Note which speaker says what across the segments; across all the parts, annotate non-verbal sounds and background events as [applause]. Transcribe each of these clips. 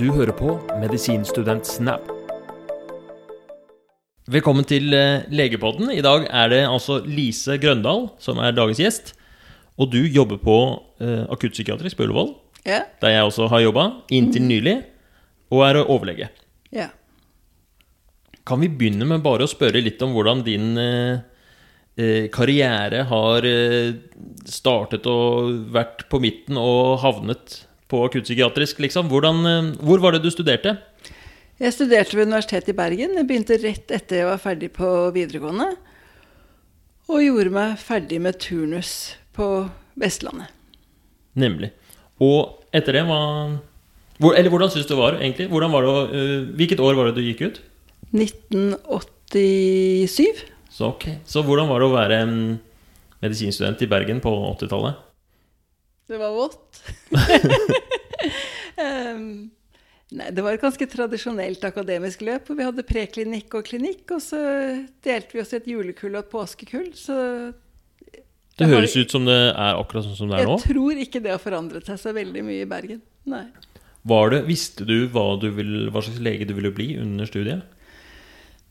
Speaker 1: Du hører på Medisinstudent Snap. Velkommen til eh, Legepodden. I dag er det altså Lise Grøndal som er dagens gjest. Og du jobber på eh, akuttpsykiatrisk på Ullevål,
Speaker 2: Ja.
Speaker 1: der jeg også har jobba inntil nylig, og er overlege.
Speaker 2: ja.
Speaker 1: Kan vi begynne med bare å spørre litt om hvordan din eh, eh, karriere har eh, startet og vært på midten og havnet på akuttpsykiatrisk, liksom? Hvordan, eh, hvor var det du studerte?
Speaker 2: Jeg studerte ved Universitetet i Bergen. Jeg begynte rett etter jeg var ferdig på videregående. Og gjorde meg ferdig med turnus på Vestlandet.
Speaker 1: Nemlig. Og etter det, hva hvor, Eller hvordan syns du det var, egentlig? Var det, eh, hvilket år var det du gikk ut?
Speaker 2: 1987.
Speaker 1: Så, ok. Så hvordan var det å være en medisinstudent i Bergen på 80-tallet?
Speaker 2: Det var vått. um, [laughs] nei, det var et ganske tradisjonelt akademisk løp. hvor Vi hadde preklinikk og klinikk, og så delte vi oss i et julekull og et påskekull. Så
Speaker 1: Det
Speaker 2: Jeg har-
Speaker 1: høres ut som det er akkurat sånn som det er
Speaker 2: jeg
Speaker 1: nå.
Speaker 2: tror ikke det har forandret seg så veldig mye i Bergen. Nei.
Speaker 1: Var det, Visste du hva, du vil, hva slags lege du ville bli under studiet?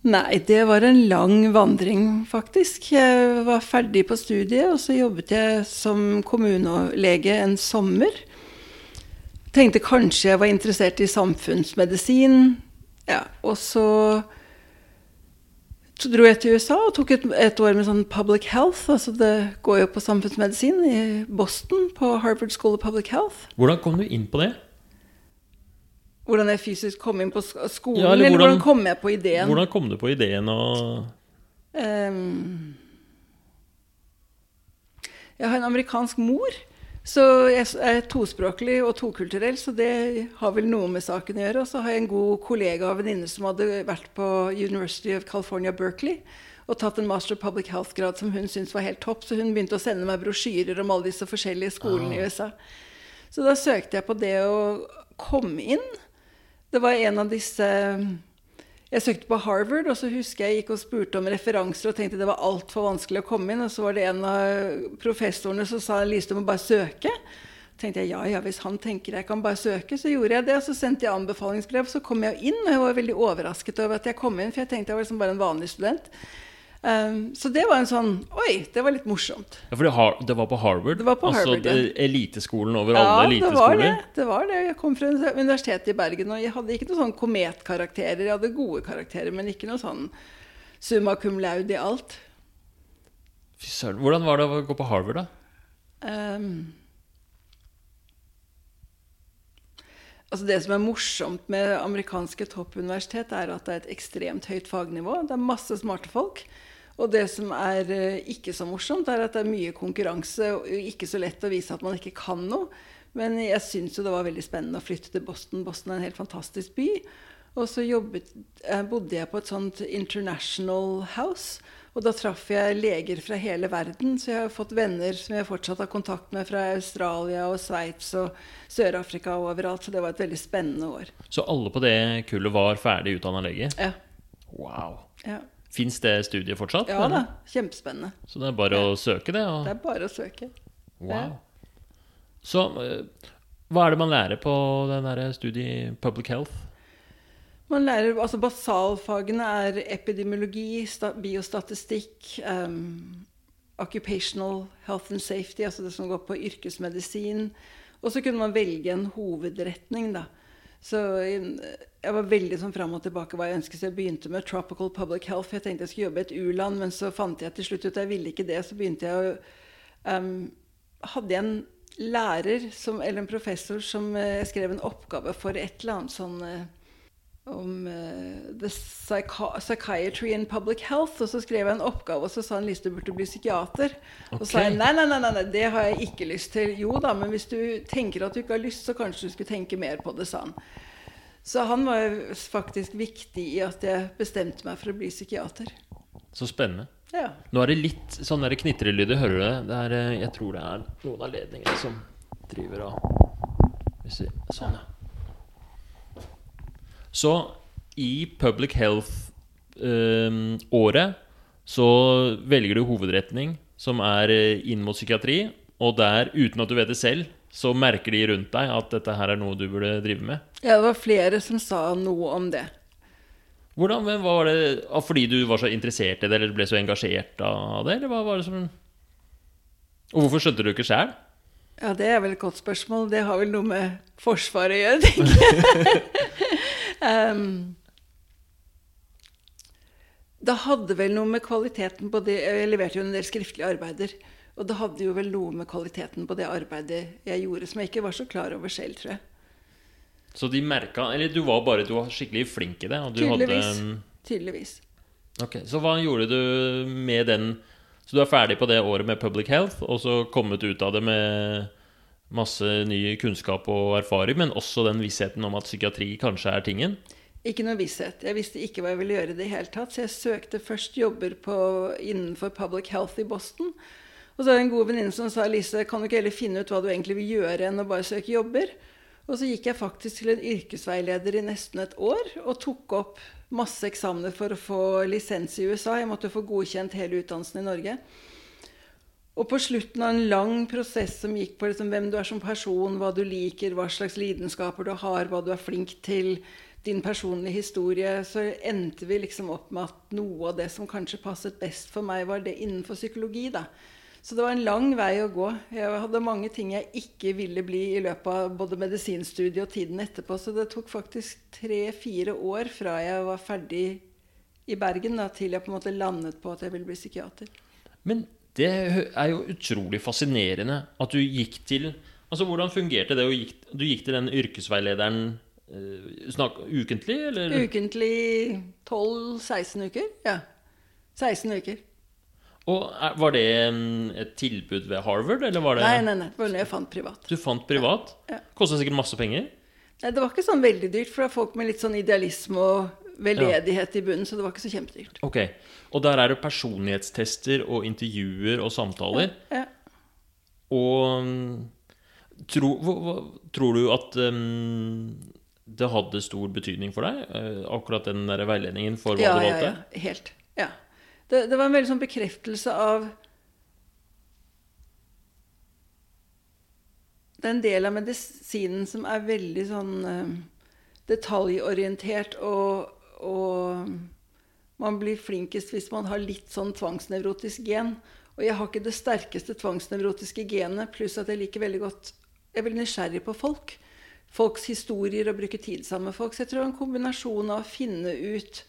Speaker 2: Nei, det var en lang vandring, faktisk. Jeg var ferdig på studiet, og så jobbet jeg som kommunelege en sommer. Tenkte kanskje jeg var interessert i samfunnsmedisin. Ja, og så, så dro jeg til USA og tok et, et år med sånn public health. Altså det går jo på samfunnsmedisin i Boston, på Harvard School of Public Health.
Speaker 1: Hvordan kom du inn på det?
Speaker 2: Hvordan jeg fysisk kom inn på skolen,
Speaker 1: Ja, eller
Speaker 2: eller,
Speaker 1: hvordan-
Speaker 2: hvordan kom jeg på ideen?
Speaker 1: Hvordan kom du på ideen å
Speaker 2: um, jeg har en amerikansk mor, så jeg er tospråklig og tokulturell, så det har vel noe med saken å gjøre. Og så har jeg en god kollega og venninne som hadde vært på University of California, Berkeley, og tatt en Master Public Health-grad som hun syntes var helt topp, så hun begynte å sende meg brosjyrer om alle disse forskjellige skolene i USA. Så da søkte jeg på det å komme inn. Det var en av disse jeg søkte på Harvard, og så husker jeg gikk og spurte om referanser og tenkte det var altfor vanskelig å komme inn. Og så var det en av professorene som sa Lise, du må bare søke. tenkte jeg ja, ja, hvis han tenker jeg kan bare søke, så gjorde jeg det. Og så sendte jeg anbefalingsbrev, så kom jeg inn. Og jeg var veldig overrasket over at jeg kom inn, for jeg tenkte jeg var liksom bare en vanlig student. Um, så det var en sånn Oi, det var litt morsomt.
Speaker 1: Ja, for det, har, det var på Harvard?
Speaker 2: Det var på
Speaker 1: altså
Speaker 2: Harvard, ja.
Speaker 1: det- eliteskolen over
Speaker 2: Ja,
Speaker 1: alle
Speaker 2: det var
Speaker 1: eliteskoler?
Speaker 2: det. det var det. Jeg kom fra Universitetet i Bergen, og jeg hadde ikke noen sånn kometkarakterer. Jeg hadde gode karakterer, men ikke noe sånn summa cum laude i alt.
Speaker 1: Fy søren. Hvordan var det å gå på Harvard, da?
Speaker 2: Um, altså det som er morsomt med amerikanske toppuniversitet, er at det er et ekstremt høyt fagnivå. Det er masse smarte folk. Og det som er eh, ikke så morsomt, er at det er mye konkurranse og ikke så lett å vise at man ikke kan noe. Men jeg syns jo det var veldig spennende å flytte til Boston. Boston er en helt fantastisk by. Og så jobbet, eh, bodde jeg på et sånt international house. Og da traff jeg leger fra hele verden, så jeg har fått venner som jeg fortsatt har kontakt med fra Australia og Sveits og Sør-Afrika og overalt. Så det var et veldig spennende år.
Speaker 1: Så alle på det kullet var ferdig utdanna lege?
Speaker 2: Ja.
Speaker 1: Wow.
Speaker 2: Ja,
Speaker 1: Fins det studiet fortsatt?
Speaker 2: ja da. Kjempespennende.
Speaker 1: Så det er bare å søke det? Og...
Speaker 2: Det er bare å søke.
Speaker 1: Wow. Så eh, hva er det man lærer på den der studiet i public health?
Speaker 2: Man lærer, altså Basalfagene er epidemiologi, biostatistikk, um, occupational health and safety, altså det som går på yrkesmedisin. Og så kunne man velge en hovedretning, da. Så jeg jeg var veldig sånn fram og tilbake hva jeg ønsket. Så jeg begynte med tropical public health. Jeg tenkte jeg skulle jobbe i et u-land, men så fant jeg til slutt ut at jeg ville ikke det. Så begynte jeg å um, Hadde jeg en lærer som, eller en professor som eh, jeg skrev en oppgave for et eller annet sånn eh, om uh, the psychiatry and public health. Og så skrev jeg en oppgave, og så sa han Lise du burde bli psykiater. Og så sa jeg nei, nei, nei, nei, det har jeg ikke lyst til. Jo da, men hvis du tenker at du ikke har lyst, så kanskje du skulle tenke mer på det, sa han. Så han var jo faktisk viktig i at jeg bestemte meg for å bli psykiater.
Speaker 1: Så spennende.
Speaker 2: Ja.
Speaker 1: Nå er det litt sånn der knitrelyder, hører du det? det er, eh, jeg tror det er noen av ledningene som driver og Sånn, ja. Så i public health-året så velger du hovedretning som er eh, inn mot psykiatri, og der, uten at du vet det selv, så merker de rundt deg at dette her er noe du burde drive med.
Speaker 2: Ja, det var flere som sa noe om det.
Speaker 1: Hvordan men var det Fordi du var så interessert i det, eller ble så engasjert av det? Eller hva var det som Og hvorfor skjønte du ikke sjæl?
Speaker 2: Ja, det er vel et godt spørsmål. Det har vel noe med Forsvaret å gjøre, [laughs] tenker jeg. Um, det hadde vel noe med kvaliteten på det Jeg leverte jo en del skriftlige arbeider. Og det hadde jo vel noe med kvaliteten på det arbeidet jeg gjorde, som jeg ikke var så klar over selv, tror jeg.
Speaker 1: Så de merka Eller du var bare du var skikkelig flink i det?
Speaker 2: Tydeligvis.
Speaker 1: Hadde,
Speaker 2: Tydeligvis.
Speaker 1: ok, Så hva gjorde du med den Så du er ferdig på det året med Public Health, og så kommet ut av det med masse ny kunnskap og erfaring, men også den vissheten om at psykiatri kanskje er tingen?
Speaker 2: Ikke noe visshet. Jeg visste ikke hva jeg ville gjøre i det hele tatt. Så jeg søkte først jobber på, innenfor Public Health i Boston. Og så var det en god venninne som sa Lise, kan du ikke heller finne ut hva du egentlig vil gjøre, enn å bare søke jobber? Og så gikk jeg faktisk til en yrkesveileder i nesten et år og tok opp masse eksamener for å få lisens i USA. Jeg måtte få godkjent hele utdannelsen i Norge. Og på slutten av en lang prosess som gikk på liksom hvem du er som person, hva du liker, hva slags lidenskaper du har, hva du er flink til, din personlige historie, så endte vi liksom opp med at noe av det som kanskje passet best for meg, var det innenfor psykologi. da. Så det var en lang vei å gå. Jeg hadde mange ting jeg ikke ville bli i løpet av både medisinstudiet og tiden etterpå. Så det tok faktisk tre-fire år fra jeg var ferdig i Bergen da, til jeg på en måte landet på at jeg ville bli psykiater.
Speaker 1: Men det er jo utrolig fascinerende at du gikk til Altså, Hvordan fungerte det? Gikk, du gikk til den yrkesveilederen uh, snak, ukentlig, eller?
Speaker 2: Ukentlig 12-16 uker. Ja. 16 uker.
Speaker 1: Og Var det et tilbud ved Harvard, eller var det
Speaker 2: Nei, nei, nei. Det var noe jeg fant privat.
Speaker 1: Du fant privat?
Speaker 2: Ja.
Speaker 1: Kosta sikkert masse penger?
Speaker 2: Nei, Det var ikke sånn veldig dyrt, for det er folk med litt sånn idealisme og veldedighet i bunnen, så det var ikke så kjempedyrt.
Speaker 1: Ok, Og der er det personlighetstester og intervjuer og samtaler.
Speaker 2: Ja.
Speaker 1: Og tro, hva, tror du at um, det hadde stor betydning for deg, uh, akkurat den der veiledningen for hva
Speaker 2: ja,
Speaker 1: du valgte?
Speaker 2: Ja, ja. Helt. Ja. Det, det var en veldig sånn bekreftelse av Det er en del av medisinen som er veldig sånn uh, detaljorientert, og, og, man blir flinkest hvis man har litt sånn tvangsnevrotisk gen. Og jeg har ikke det sterkeste tvangsnevrotiske genet, pluss at jeg liker veldig godt Jeg er veldig nysgjerrig på folk. Folks historier og bruke tid sammen med folk. Så jeg tror en kombinasjon av å finne ut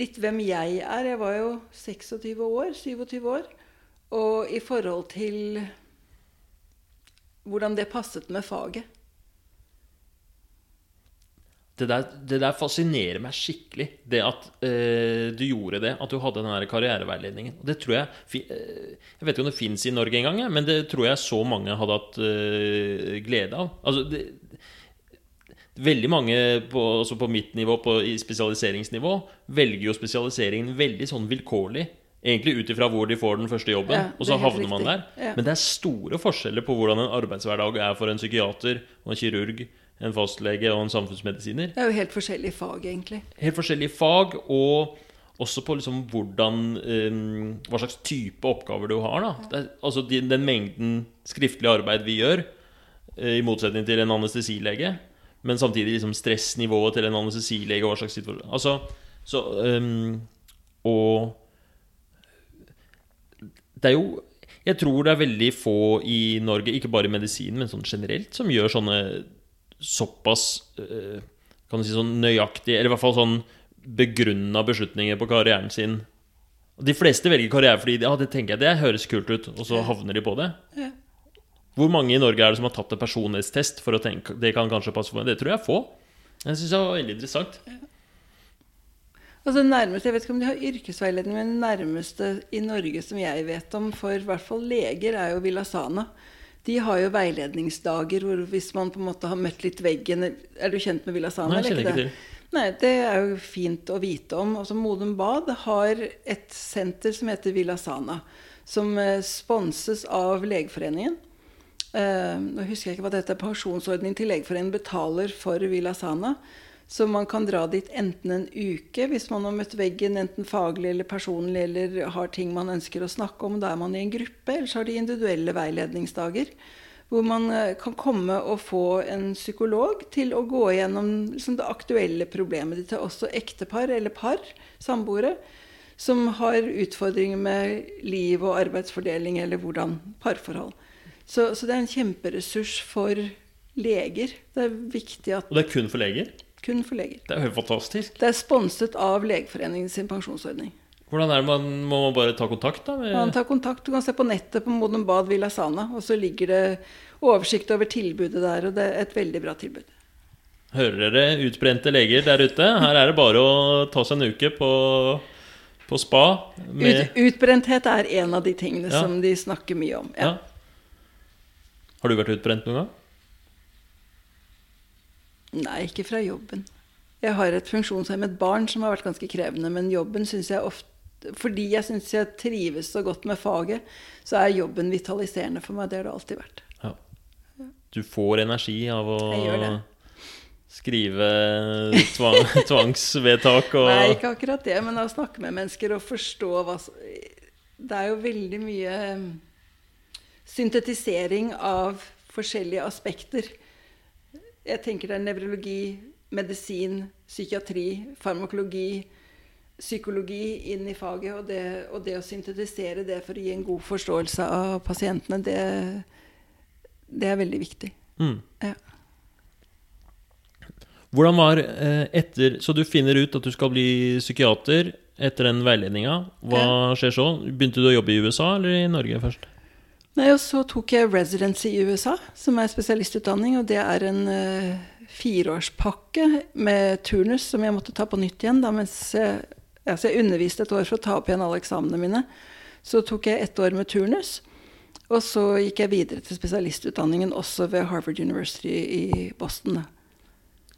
Speaker 2: litt hvem jeg er. Jeg var jo 26 år, 27 år. Og i forhold til hvordan det passet med faget.
Speaker 1: Det der, det der fascinerer meg skikkelig, det at eh, du gjorde det. At du hadde den der karriereveiledningen. Det tror Jeg uh, Jeg vet ikke om det fins i Norge engang, men det tror jeg så mange hadde hatt eh, glede av. Altså, det, Veldig mange på, altså på mitt nivå, på, i spesialiseringsnivå, velger jo spesialiseringen veldig sånn vilkårlig. Egentlig ut ifra hvor de får den første jobben,
Speaker 2: Ja,
Speaker 1: og så
Speaker 2: er
Speaker 1: havner man der.
Speaker 2: Ja.
Speaker 1: Men det er store forskjeller på hvordan en arbeidshverdag er for en psykiater og en kirurg, en fastlege og en samfunnsmedisiner.
Speaker 2: Det er jo helt forskjellige fag, egentlig.
Speaker 1: Helt forskjellige fag, og også på liksom hvordan um, Hva slags type oppgaver du har. er, Altså den, Den mengden skriftlig arbeid vi gjør, eh, i motsetning til en anestesilege, men samtidig liksom stressnivået til en anestesilege. Hva slags situasjon Altså, så um, Og det er jo Jeg tror det er veldig få i Norge, ikke bare i medisinen, men sånn generelt, som gjør sånne såpass eh, Kan du si sånn nøyaktig, eller i hvert fall sånn begrunna beslutninger på karrieren sin. De fleste velger karriere fordi ja, det tenker jeg, det høres kult ut, og så havner de på det.
Speaker 2: Ja.
Speaker 1: Hvor mange i Norge er det som har tatt en personlighetstest for å tenke det kan kanskje passe for meg? Det tror jeg er få. Jeg syns det var veldig interessant.
Speaker 2: Altså nærmest, Jeg vet ikke om de har yrkesveiledning, men nærmeste i Norge som jeg vet om for i hvert fall leger, er jo Villasana. De har jo veiledningsdager hvor hvis man på en måte har møtt litt veggen Er du kjent med Villasana?
Speaker 1: Nei, jeg
Speaker 2: eller
Speaker 1: kjenner ikke
Speaker 2: det?
Speaker 1: til.
Speaker 2: Nei, Det er jo fint å vite om. Altså Modum Bad har et senter som heter Villasana, som eh, sponses av Legeforeningen. Eh, nå husker jeg ikke hva dette er. Pensjonsordning til Legeforeningen betaler for Villasana. Så man kan dra dit enten en uke hvis man har møtt veggen, enten faglig eller personlig, eller har ting man ønsker å snakke om. Da er man i en gruppe. Eller så har de individuelle veiledningsdager. Hvor man eh, kan komme og få en psykolog til å gå gjennom liksom, det aktuelle problemet ditt. Også ektepar eller par, samboere, som har utfordringer med liv og arbeidsfordeling eller hvordan parforhold. Så, så det er en kjemperessurs for leger. Det er viktig at
Speaker 1: Og det er kun for leger?
Speaker 2: Kun for leger.
Speaker 1: Det er jo fantastisk.
Speaker 2: Det er sponset av Legeforeningen sin pensjonsordning.
Speaker 1: Hvordan er det man, Må man bare ta kontakt, da? Med,
Speaker 2: Man tar kontakt, Du kan se på nettet på Modum Bad Villa Sana, og så ligger det oversikt over tilbudet der. Og det er et veldig bra tilbud.
Speaker 1: Hører dere utbrente leger der ute? Her er det bare å ta seg en uke på, på spa. Med,
Speaker 2: Ut, utbrenthet er en av de tingene
Speaker 1: Ja.
Speaker 2: som de snakker mye om. Ja.
Speaker 1: ja. Har du vært utbrent noen gang?
Speaker 2: Nei, ikke fra jobben. Jeg har et funksjonshemmet barn som har vært ganske krevende, men jobben syns jeg ofte Fordi jeg syns jeg trives så godt med faget, så er jobben vitaliserende for meg. Det har det alltid vært.
Speaker 1: Ja. Du får energi av å skrive tvang, [laughs] tvangsvedtak og
Speaker 2: Nei, ikke akkurat det, men av å snakke med mennesker og forstå hva Det er jo veldig mye um, syntetisering av forskjellige aspekter. Jeg tenker det er nevrologi, medisin, psykiatri, farmakologi, psykologi inn i faget. Og det, og det å syntetisere det for å gi en god forståelse av pasientene, det, det er veldig viktig.
Speaker 1: mm.
Speaker 2: Ja.
Speaker 1: Hvordan var eh, etter Så du finner ut at du skal bli psykiater etter den veiledninga. Hva skjer så? Begynte du å jobbe i USA eller i Norge først?
Speaker 2: Nei, og så tok jeg residency i USA, som er spesialistutdanning. Og det er en uh, fireårspakke med turnus som jeg måtte ta på nytt igjen. Da, mens jeg, altså jeg underviste et år for å ta opp igjen alle eksamene mine. Så tok jeg ett år med turnus. Og så gikk jeg videre til spesialistutdanningen også ved Harvard University i Boston. Da.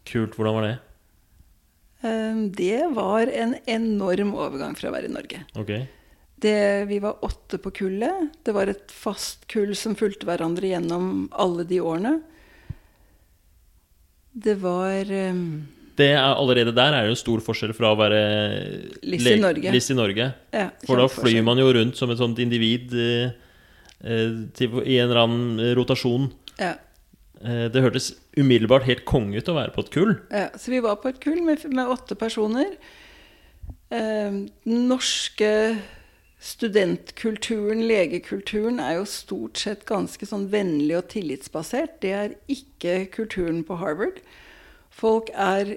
Speaker 1: Kult. Hvordan var det?
Speaker 2: Um, det var en enorm overgang fra å være i Norge.
Speaker 1: Ok.
Speaker 2: Det, vi var åtte på kullet. Det var et fast kull som fulgte hverandre gjennom alle de årene. Det var um,
Speaker 1: Det er, allerede der er det jo stor forskjell fra å være
Speaker 2: Liss i Norge.
Speaker 1: Liss i Norge.
Speaker 2: ja,
Speaker 1: For da flyr man jo rundt som et sånt individ eh, eh, til, i en eller annen eh, rotasjon.
Speaker 2: Ja,
Speaker 1: Eh, det hørtes umiddelbart helt konge ut å være på et kull.
Speaker 2: ja, så vi var på et kull med, med åtte personer. Eh, norske studentkulturen, legekulturen, er jo stort sett ganske sånn vennlig og tillitsbasert. Det er ikke kulturen på Harvard. Folk er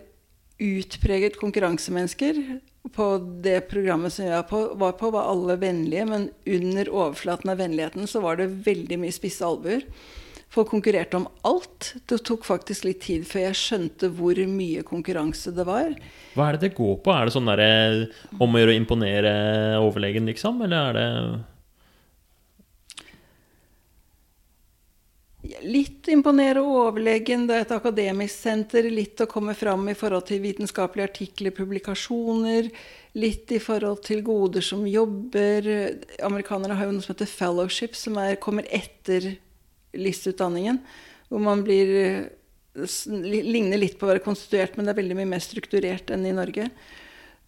Speaker 2: utpreget konkurransemennesker. På det programmet som jeg var på, var alle vennlige, men under overflaten av vennligheten så var det veldig mye spisse albuer. Folk konkurrerte om alt. Det tok faktisk litt tid før jeg skjønte hvor mye konkurranse det var.
Speaker 1: Hva er det det går på? Er det sånn der, om å gjøre å imponere overlegen, liksom? Eller er det
Speaker 2: Litt imponere overlegen, det er et akademisk senter. Litt å komme fram i forhold til vitenskapelige artikler, publikasjoner. Litt i forhold til goder som jobber. Amerikanere har jo noe som heter fellowship, som er, kommer etter LIS-utdanningen. Hvor man blir s- ligner litt på å være konstituert, men det er veldig mye mer strukturert enn i Norge.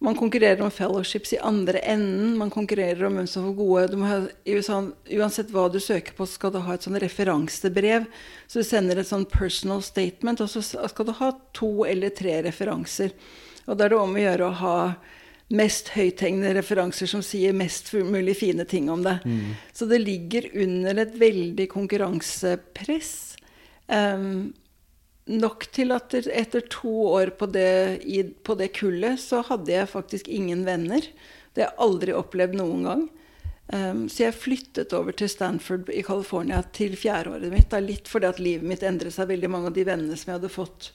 Speaker 2: Man konkurrerer om fellowships i andre enden. Man konkurrerer om hvem som får gode ha, USA, Uansett hva du søker på, skal du ha et sånn referansebrev. Så du sender et sånn personal statement, og så skal du ha to eller tre referanser. Og da er det om å gjøre å ha mest høythengende referanser som sier mest mulig fine ting om deg. Så det ligger under et veldig konkurransepress. Um, nok til at etter to år på det, i, på det kullet, så hadde jeg faktisk ingen venner. Det har jeg aldri opplevd noen gang. Um, så jeg flyttet over til Stanford i California til fjerdeåret mitt. Da, litt fordi at livet mitt endret seg. Veldig mange av de vennene som jeg hadde fått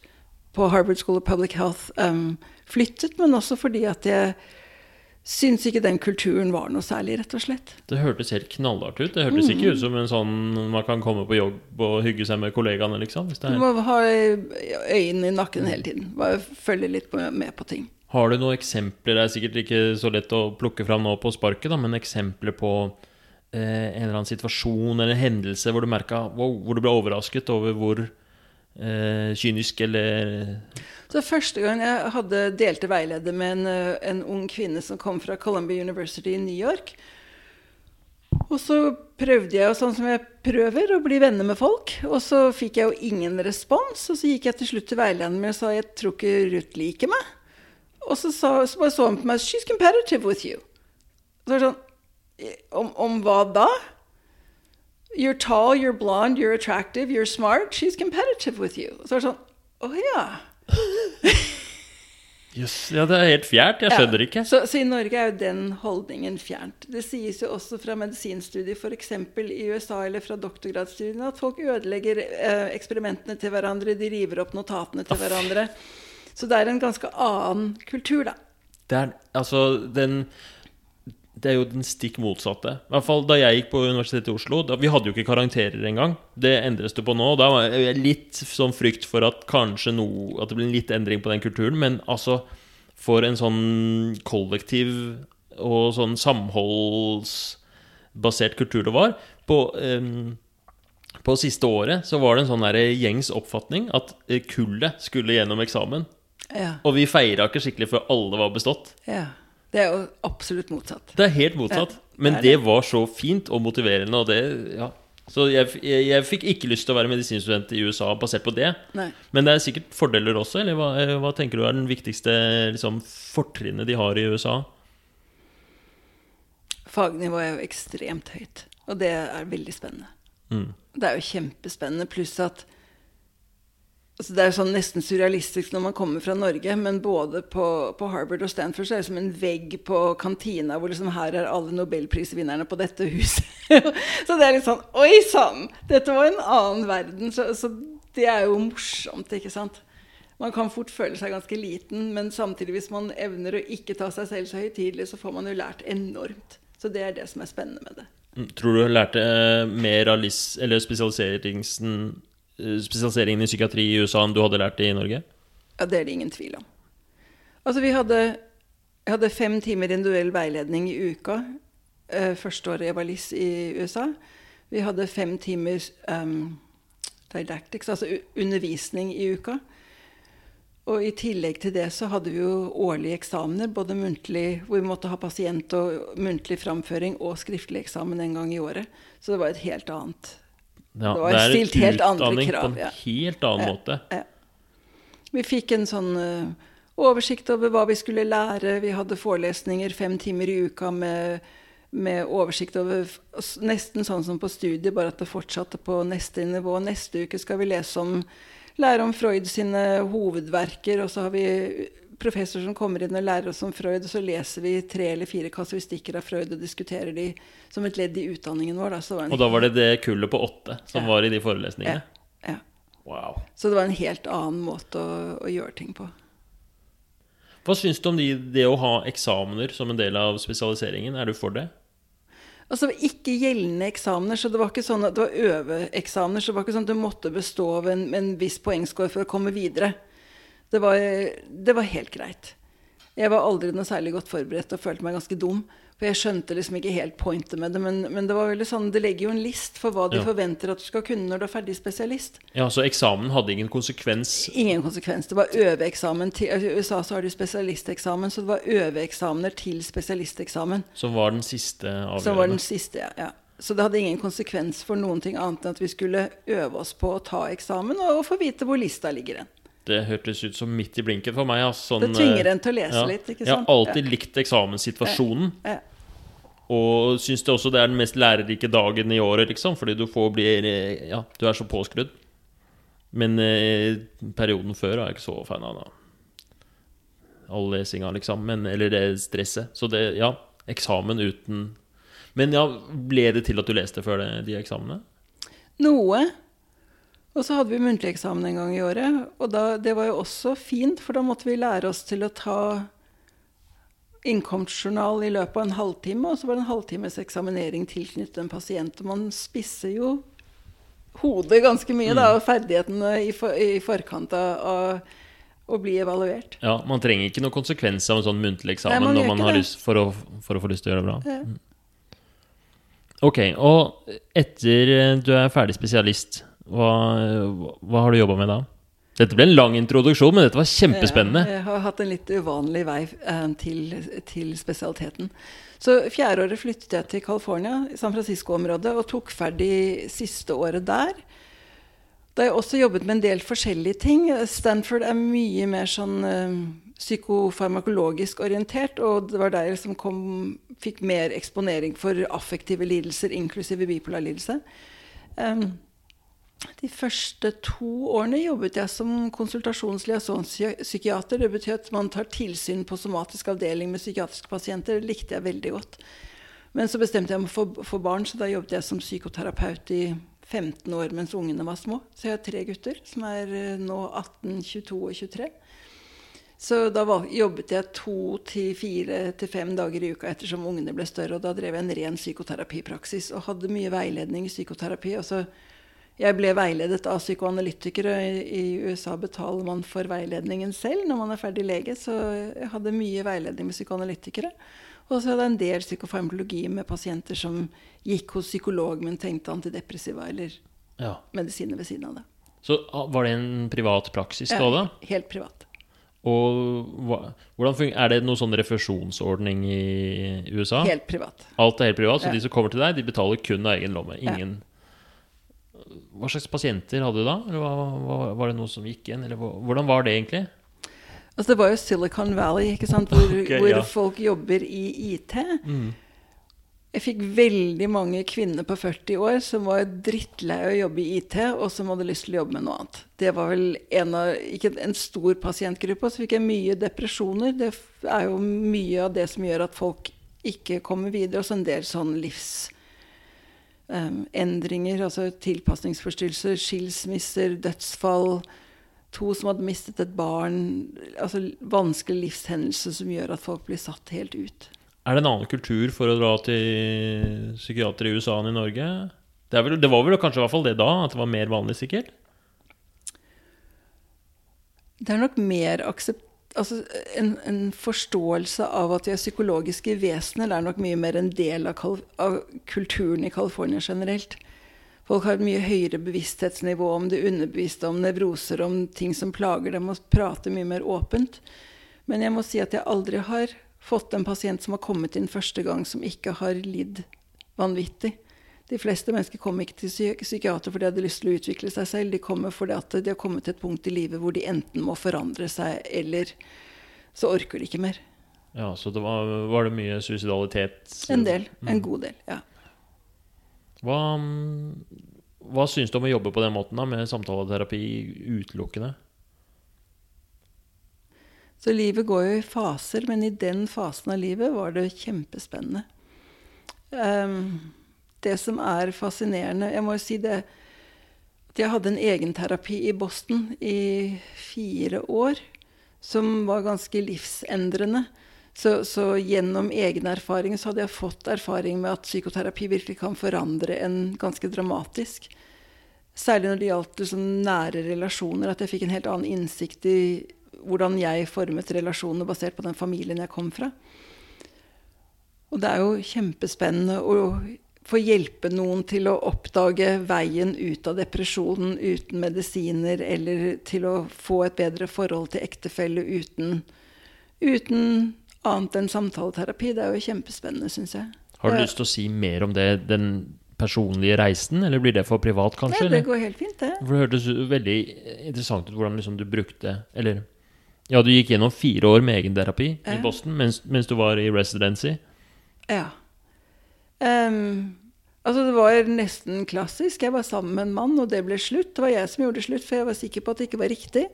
Speaker 2: på Harvard School of Public Health, um, flyttet. Men også fordi at jeg syns ikke den kulturen var noe særlig, rett og slett.
Speaker 1: Det hørtes helt knallhardt ut. Det hørtes ikke ut som en sånn man kan komme på jobb og hygge seg med kollegaene, liksom.
Speaker 2: Du må ha øynene i nakken hele tiden. Bare følge litt med på ting.
Speaker 1: Har du noen eksempler? Det er sikkert ikke så lett å plukke fram nå på sparket, da, men eksempler på eh, en eller annen situasjon eller en hendelse hvor du merka wow, hvor du ble overrasket over hvor eh, kynisk eller
Speaker 2: Så første gang jeg hadde delte veileder med en, eh, en ung kvinne som kom fra Columbia University i New York. Og så prøvde jeg jo sånn som jeg prøver, å bli venner med folk. Og så fikk jeg jo ingen respons. Og så gikk jeg til slutt til veilederen min og sa jeg tror ikke Ruth liker meg. Og så, sa, så bare så han på meg She's competitive with you. Så var det sånn om, om hva da? You're tall, you're blonde, you're attractive, you're smart. She's competitive with you. Så var det sånn Å ja.
Speaker 1: Jøss, ja, det er helt fjernt. Jeg skjønner ikke.
Speaker 2: Så, så i Norge er jo den holdningen fjernt. Det sies jo også fra medisinstudier, f.eks. i USA eller fra doktorgradsstudiene, at folk ødelegger eh, eksperimentene til hverandre, de river opp notatene til hverandre. Så det er en ganske annen kultur, da.
Speaker 1: Det er, altså, den, det er jo den stikk motsatte. I hvert fall da jeg gikk på Universitetet i Oslo. Da, vi hadde jo ikke karakterer engang. Det endres det på nå. Da var jeg litt sånn frykt for at kanskje noe, at det blir en litt endring på den kulturen. Men altså, for en sånn kollektiv og sånn samholdsbasert kultur det var På, em, på siste året så var det en sånn der gjengs oppfatning at eh, kullet skulle gjennom eksamen.
Speaker 2: Ja,
Speaker 1: Og vi feira ikke skikkelig før alle var bestått.
Speaker 2: ja. Det er jo absolutt motsatt.
Speaker 1: Det er helt motsatt. Men
Speaker 2: det
Speaker 1: var så fint og motiverende, og det Ja. Så jeg, jeg, jeg fikk ikke lyst til å være medisinstudent i USA basert på det.
Speaker 2: Nei.
Speaker 1: Men det er sikkert fordeler også, eller hva, eh, hva tenker du er den viktigste liksom, fortrinnet de har i USA?
Speaker 2: Fagnivået er jo ekstremt høyt, og det er veldig spennende.
Speaker 1: Mm.
Speaker 2: Det er jo kjempespennende, pluss at altså Det er sånn nesten surrealistisk når man kommer fra Norge, men både på, på Harvard og Stanford så er det som en vegg på kantina hvor liksom her er alle nobelprisvinnerne på dette huset. [laughs] så det er litt sånn Oi sann! Dette var en annen verden. Så, så det er jo morsomt, ikke sant? Man kan fort føle seg ganske liten, men samtidig, hvis man evner å ikke ta seg selv så høytidelig, så får man jo lært enormt. Så det er det som er spennende med det.
Speaker 1: Mm. Tror du lærte eh, mer av spesialiseringen, spesialiseringen i psykiatri i USA enn du hadde lært i Norge?
Speaker 2: Ja, det er det ingen tvil om. Altså, vi hadde, jeg hadde fem timer individuell veiledning i uka eh, første året jeg var LIS i USA. Vi hadde fem timer um, didactics, altså undervisning i uka. Og i tillegg til det så hadde vi jo årlige eksamener, både muntlig, hvor vi måtte ha pasient og muntlig framføring, og skriftlig eksamen en gang i året. Så det var et helt annet Det var
Speaker 1: er
Speaker 2: stilt helt andre krav,
Speaker 1: på en helt annen
Speaker 2: Ja.
Speaker 1: måte.
Speaker 2: Vi fikk en sånn uh, oversikt over hva vi skulle lære. Vi hadde forelesninger fem timer i uka med, med oversikt over Nesten sånn som på studiet, bare at det fortsatte på neste nivå. Neste uke skal vi lese om lære om Freud sine hovedverker, og så har vi professor som kommer inn og lærer oss om Freud, og så leser vi tre eller fire kasuistikker av Freud og diskuterer de som et ledd i utdanningen vår. Da. Så, det var en
Speaker 1: Og da var det det kullet på åtte som
Speaker 2: Ja.
Speaker 1: var i de forelesningene?
Speaker 2: ja, ja.
Speaker 1: Wow.
Speaker 2: så det var en helt annen måte å, å gjøre ting på.
Speaker 1: Hva syns du om de, det å ha eksamener som en del av spesialiseringen? Er du for det?
Speaker 2: Altså ikke gjeldende eksamener, så det var ikke sånn at det var øveeksamener. Så det var ikke sånn at du måtte bestå av en, en viss poengscore for å komme videre. Det var, det var helt greit. Jeg var aldri noe særlig godt forberedt og følte meg ganske dum. For jeg skjønte liksom ikke helt pointet med det. Men, men det var veldig sånn, det legger jo en list for hva de
Speaker 1: Ja.
Speaker 2: forventer at du skal kunne når du er ferdig spesialist.
Speaker 1: Ja, Så eksamen hadde ingen konsekvens?
Speaker 2: Ingen konsekvens. Det var øveeksamen altså, I USA så har de spesialisteksamen, så det var øveeksamener til spesialisteksamen.
Speaker 1: Som var den siste avgjørende?
Speaker 2: Som var den siste, ja. ja. Så det hadde ingen konsekvens for noen ting annet enn at vi skulle øve oss på å ta eksamen og få vite hvor lista ligger hen.
Speaker 1: Det hørtes ut som midt i blinken for meg. Sånn,
Speaker 2: Det tvinger en til å lese
Speaker 1: ja.
Speaker 2: litt, ikke
Speaker 1: Jeg har alltid likt eksamenssituasjonen.
Speaker 2: Ja.
Speaker 1: Og syns det også det er den mest lærerike dagen i året, liksom. Fordi du får bli eh, Ja, du er så påskrudd. Men eh, perioden før er jeg ikke så fan av. da All lesinga, liksom. Men, eller det stresset. Så det, ja. Eksamen uten Men ja, ble det til at du leste før det, de eksamene?
Speaker 2: Noe. Og så hadde vi muntlig eksamen en gang i året. Og da, det var jo også fint, for da måtte vi lære oss til å ta innkomstjournal i løpet av en halvtime, og så var det en halvtimes eksaminering tilknyttet en pasient. Og man spisser jo hodet ganske mye, da, og ferdighetene i, for, i forkant av, å bli evaluert.
Speaker 1: Ja, Man trenger ikke noen konsekvens av en sånn muntlig
Speaker 2: Nei,
Speaker 1: eksamen
Speaker 2: man
Speaker 1: når man har
Speaker 2: det.
Speaker 1: lyst for å, for å få lyst til å gjøre det bra.
Speaker 2: Ja.
Speaker 1: Mm. Ok, og etter du er ferdig spesialist, Hva, hva har du jobba med da? Dette ble en lang introduksjon, men dette var kjempespennende.
Speaker 2: Jeg har hatt en litt uvanlig vei eh, til, til spesialiteten. Så fjerdeåret flyttet jeg til California, San Francisco-området, og tok ferdig siste året der. Da har jeg også jobbet med en del forskjellige ting. Stanford er mye mer sånn uh, psykofarmakologisk orientert, og det var der jeg liksom kom, fikk mer eksponering for affektive lidelser, inklusive bipolar lidelse. Um, de første to årene jobbet jeg som konsultasjonsliaisonspsykiater. Det betyr at man tar tilsyn på somatisk avdeling med psykiatriske pasienter. Det likte jeg veldig godt. Men så bestemte jeg meg for for barn, så da jobbet jeg som psykoterapeut i 15 år mens ungene var små. Så jeg har tre gutter som er eh, nå 18, 22 og 23. Så da jobbet jeg to til fire til fem dager i uka ettersom ungene ble større. Og da drev jeg en ren psykoterapipraksis og hadde mye veiledning i psykoterapi. og så jeg ble veiledet av psykoanalytikere. I USA betaler man for veiledningen selv når man er ferdig lege, så jeg hadde mye veiledning med psykoanalytikere. Og så hadde jeg en del psykofarmakologi med pasienter som gikk hos psykolog, men tenkte antidepressiva eller ja. medisiner ved siden av det.
Speaker 1: Så ah, var det en privat praksis da? da?
Speaker 2: helt privat.
Speaker 1: Og Er det noen sånn refusjonsordning i USA?
Speaker 2: Helt privat.
Speaker 1: Alt er helt privat, Så ja. de som kommer til deg, de betaler kun av egen lomme? Ingen ja. Hva slags pasienter hadde du da? Eller var, var det noe som gikk igjen? Eller hvordan var det egentlig?
Speaker 2: Altså Det var jo Silicon Valley, ikke sant? hvor, [laughs] okay, hvor ja. folk jobber i IT. Mm. Jeg fikk veldig mange kvinner på 40 år som var drittlei av å jobbe i IT, og som hadde lyst til å jobbe med noe annet. Det var vel en av, ikke en stor pasientgruppe. Og så fikk jeg mye depresjoner. Det er jo mye av det som gjør at folk ikke kommer videre. Og så en del sånn livs um, endringer, altså tilpasningsforstyrrelser, skilsmisser, dødsfall. To som hadde mistet et barn. altså Vanskelig livshendelse som gjør at folk blir satt helt ut.
Speaker 1: Er det en annen kultur for å dra til psykiater i USA enn i Norge? Det, vel, det var vel kanskje i hvert fall det da, at det var mer vanlig, sikkert?
Speaker 2: Det er nok mer aksept altså, en, en, forståelse av at de er psykologiske vesener, er nok mye mer en del av, av kulturen i California generelt. Folk har et mye høyere bevissthetsnivå om det underbevisste, om nevroser, om ting som plager dem, og prater mye mer åpent. Men jeg må si at jeg aldri har fått en pasient som har kommet inn første gang, som ikke har lidd vanvittig. De fleste mennesker kommer ikke til psykiater fordi de hadde lyst til å utvikle seg selv. De kommer fordi at de har kommet til et punkt i livet hvor de enten må forandre seg, eller så orker de ikke mer.
Speaker 1: Ja, Så det var, var, det mye suicidalitet?
Speaker 2: En del. En mm. god del, ja.
Speaker 1: Hva, hva syns du om å jobbe på den måten, da, med samtaleterapi utelukkende?
Speaker 2: Så livet går jo i faser, men i den fasen av livet var det kjempespennende. Um, det som er fascinerende Jeg må jo si det at jeg hadde en egenterapi i Boston i fire år som var ganske livsendrende. Så, så, gjennom egen erfaring så hadde jeg fått erfaring med at psykoterapi virkelig kan forandre en ganske dramatisk. Særlig når det gjaldt liksom nære relasjoner. At jeg fikk en helt annen innsikt i hvordan jeg formet relasjoner basert på den familien jeg kom fra. Og det er jo kjempespennende. Og få hjelpe noen til å oppdage veien ut av depresjonen uten medisiner, eller til å få et bedre forhold til ektefelle uten, uten annet enn samtaleterapi. Det er jo kjempespennende, syns jeg.
Speaker 1: Har du lyst til å si mer om det, den personlige reisen, eller blir det for privat, kanskje?
Speaker 2: Nei, det går helt fint, det.
Speaker 1: For det hørtes veldig interessant ut hvordan liksom du brukte Eller ja, du gikk gjennom fire år med egenterapi ja. i Boston mens, mens, du var i residency.
Speaker 2: Ja. Um, altså Det var nesten klassisk. Jeg var sammen med en mann, og det ble slutt. Det var jeg som gjorde slutt, for jeg var sikker på at det ikke var riktig.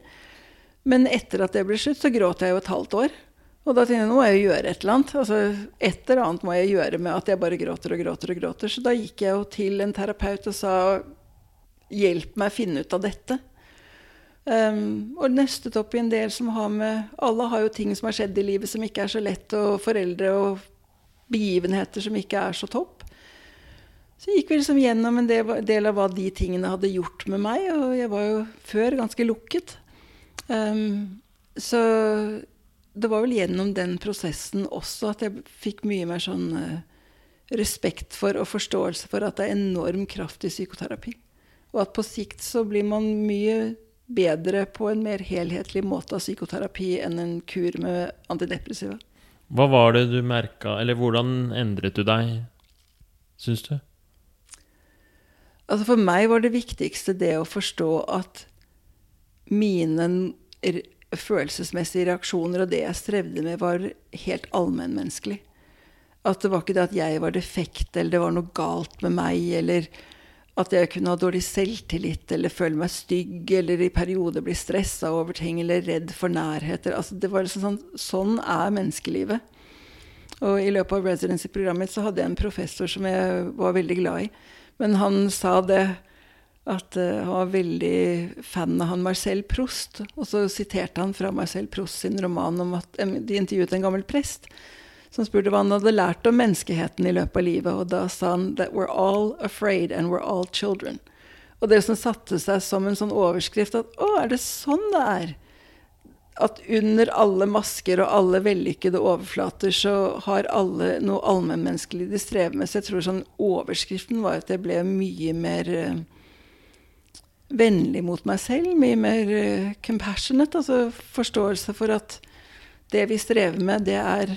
Speaker 2: Men etter at det ble slutt, så gråt jeg jo et halvt år. Og da tenkte jeg nå må jeg jo gjøre et eller annet. Altså, et eller annet må jeg gjøre med at jeg bare gråter og gråter og gråter. Så da gikk jeg jo til en terapeut og sa hjelp meg finne ut av dette. Um, og nøstet opp i en del som har med Alle har jo ting som har skjedd i livet som ikke er så lett, og foreldre og begivenheter som ikke er så topp. Så gikk vi liksom gjennom en del, av hva de tingene hadde gjort med meg. Og jeg var jo før ganske lukket. Um, så det var vel gjennom den prosessen også at jeg fikk mye mer sånn uh, respekt for og forståelse for at det er enorm kraft i psykoterapi. Og at på sikt så blir man mye bedre på en mer helhetlig måte av psykoterapi enn en kur med antidepressiva.
Speaker 1: Hva var det du merka, eller hvordan endret du deg, syns du?
Speaker 2: Altså For meg var det viktigste det å forstå at mine følelsesmessige reaksjoner og det jeg strevde med, var helt allmennmenneskelig. At det var ikke det at jeg var defekt, eller det var noe galt med meg, eller at jeg kunne ha dårlig selvtillit, eller føle meg stygg, eller i perioder bli stressa over ting, eller redd for nærheter. Altså, det var liksom sånn, sånn er menneskelivet. Og i løpet av residency-programmet så hadde jeg en professor som jeg var veldig glad i. Men han sa det at uh, han var veldig fan av han Marcel Proust. Og så siterte han fra Marcel Proust sin roman om at de intervjuet en gammel prest som spurte hva han hadde lært om menneskeheten i løpet av livet. Og da sa han that we're all afraid and we're all children. Og det som satte seg som en sånn overskrift at å, er det sånn det er? At under alle masker og alle vellykkede overflater så har alle noe allmennmenneskelig de strever med. Så jeg tror sånn overskriften var at jeg ble mye mer uh, vennlig mot meg selv. Mye mer uh, compassionate. Altså forståelse for at det vi strever med, det er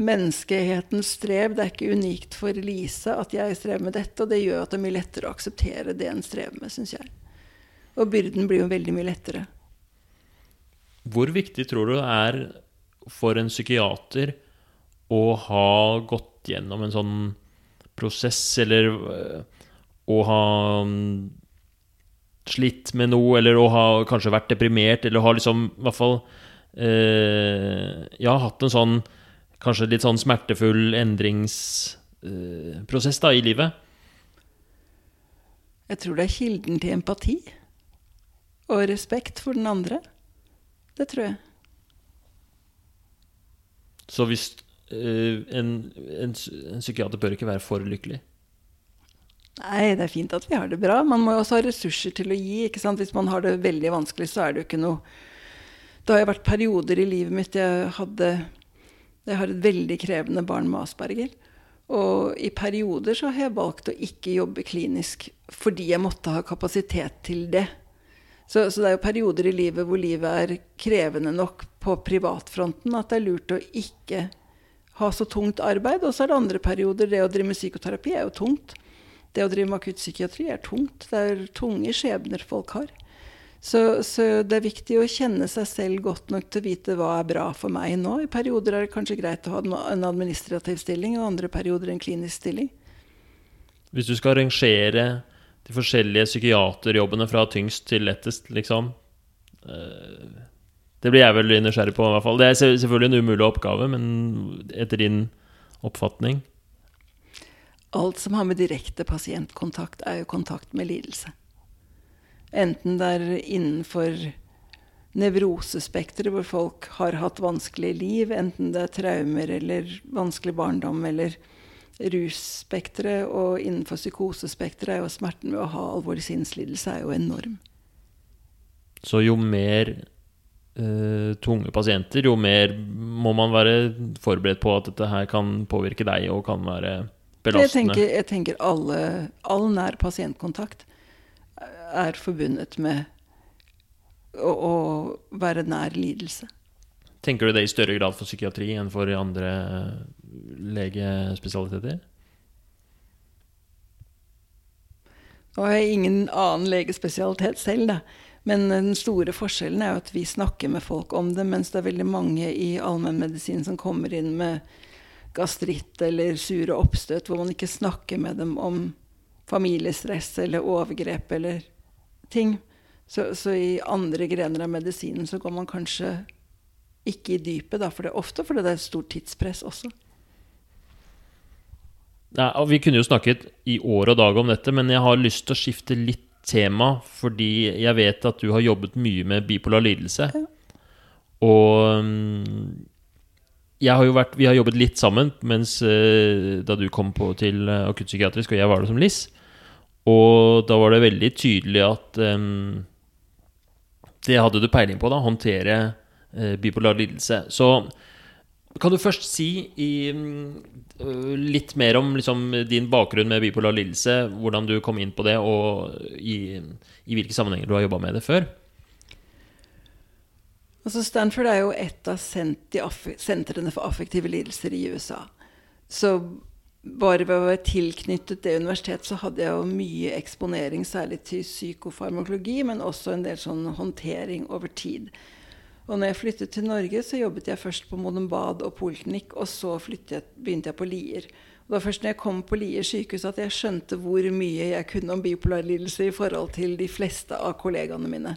Speaker 2: menneskehetens strev. Det er ikke unikt for Lise at jeg strever med dette, og det gjør at det er mye lettere å akseptere det en strever med, syns jeg. Og byrden blir jo veldig mye lettere.
Speaker 1: Hvor viktig tror du det er for en psykiater å ha gått gjennom en sånn prosess, eller øh, å ha mm, slitt med noe, eller å ha kanskje vært deprimert, eller å ha liksom i hvert fall eh, Ja, hatt en sånn kanskje litt sånn smertefull endringsprosess da, i livet?
Speaker 2: Jeg tror det er kilden til empati og respekt for den andre. Det tror jeg.
Speaker 1: Så hvis uh, en, en, en, psykiater bør ikke være for lykkelig?
Speaker 2: Nei, det er fint at vi har det bra. Man må jo også ha ressurser til å gi. ikke sant? Hvis man har det veldig vanskelig, så er det jo ikke noe Det har jo vært perioder i livet mitt jeg hadde jeg har et veldig krevende barn med Asperger. Og i perioder så har jeg valgt å ikke jobbe klinisk fordi jeg måtte ha kapasitet til det. Så, så, det er jo perioder i livet hvor livet er krevende nok på privatfronten at det er lurt å ikke ha så tungt arbeid. Og så er det andre perioder. Det å drive med psykoterapi er jo tungt. Det å drive med akuttpsykiatri er tungt. Det er tunge skjebner folk har. Så, så, det er viktig å kjenne seg selv godt nok til å vite hva er bra for meg nå. I perioder er det kanskje greit å ha en administrativ stilling, og andre perioder en klinisk stilling.
Speaker 1: Hvis du skal rangere de forskjellige psykiaterjobbene fra tyngst til lettest, liksom eh, Det blir jeg veldig nysgjerrig på, i hvert fall. Det er selvfølgelig en umulig oppgave, men etter din oppfatning?
Speaker 2: Alt som har med direkte pasientkontakt, er jo kontakt med lidelse. Enten det er innenfor nevrosespekteret, hvor folk har hatt vanskelige liv, enten det er traumer eller vanskelig barndom eller russpekteret, og innenfor psykosespekteret er jo smerten ved å ha alvorlig sinnslidelse er jo enorm.
Speaker 1: Så jo mer uh, tunge pasienter, jo mer må man være forberedt på at dette her kan påvirke deg og kan være belastende?
Speaker 2: Jeg tenker, jeg tenker alle, all nær pasientkontakt er forbundet med å, å være nær lidelse.
Speaker 1: Tenker du det i større grad for psykiatri enn for andre legespesialiteter?
Speaker 2: Nå har jeg ingen annen legespesialitet selv, da. Men den store forskjellen er jo at vi snakker med folk om det, mens det er veldig mange i allmennmedisin som kommer inn med gastritt eller sure oppstøt, hvor man ikke snakker med dem om familiestress eller overgrep eller ting. Så, så, i andre grener av medisinen så går man kanskje ikke i dypet, da, for det er ofte fordi det er stort tidspress også.
Speaker 1: Ja, vi kunne jo snakket i år og dag om dette, men jeg har lyst til å skifte litt tema, fordi jeg vet at du har jobbet mye med bipolar lidelse. Ja. Og mm, jeg har jo vært, vi har jobbet litt sammen mens uh, da du kom på til akuttpsykiatrisk, og jeg var der som LIS. Og da var det veldig tydelig at um, det hadde du peiling på, da. Håndtere uh, bipolar lidelse. Så Kan du først si i, uh, litt mer om liksom, din bakgrunn med bipolar lidelse? Hvordan du kom inn på det, og i, i hvilke sammenhenger du har jobba med det før?
Speaker 2: Altså Stanford er jo et av sentrene for affektive lidelser i USA. Så bare ved å være tilknyttet det universitetet, så hadde jeg jo mye eksponering, særlig til psykofarmakologi, men også en del sånn håndtering over tid. Og når jeg flyttet til Norge, så jobbet jeg først på Modum Bad og poliklinikk, og så jeg, begynte jeg på Lier. Og det var først når jeg kom på Lier sykehus at jeg skjønte hvor mye jeg kunne om bipolar lidelse i forhold til de fleste av kollegaene mine.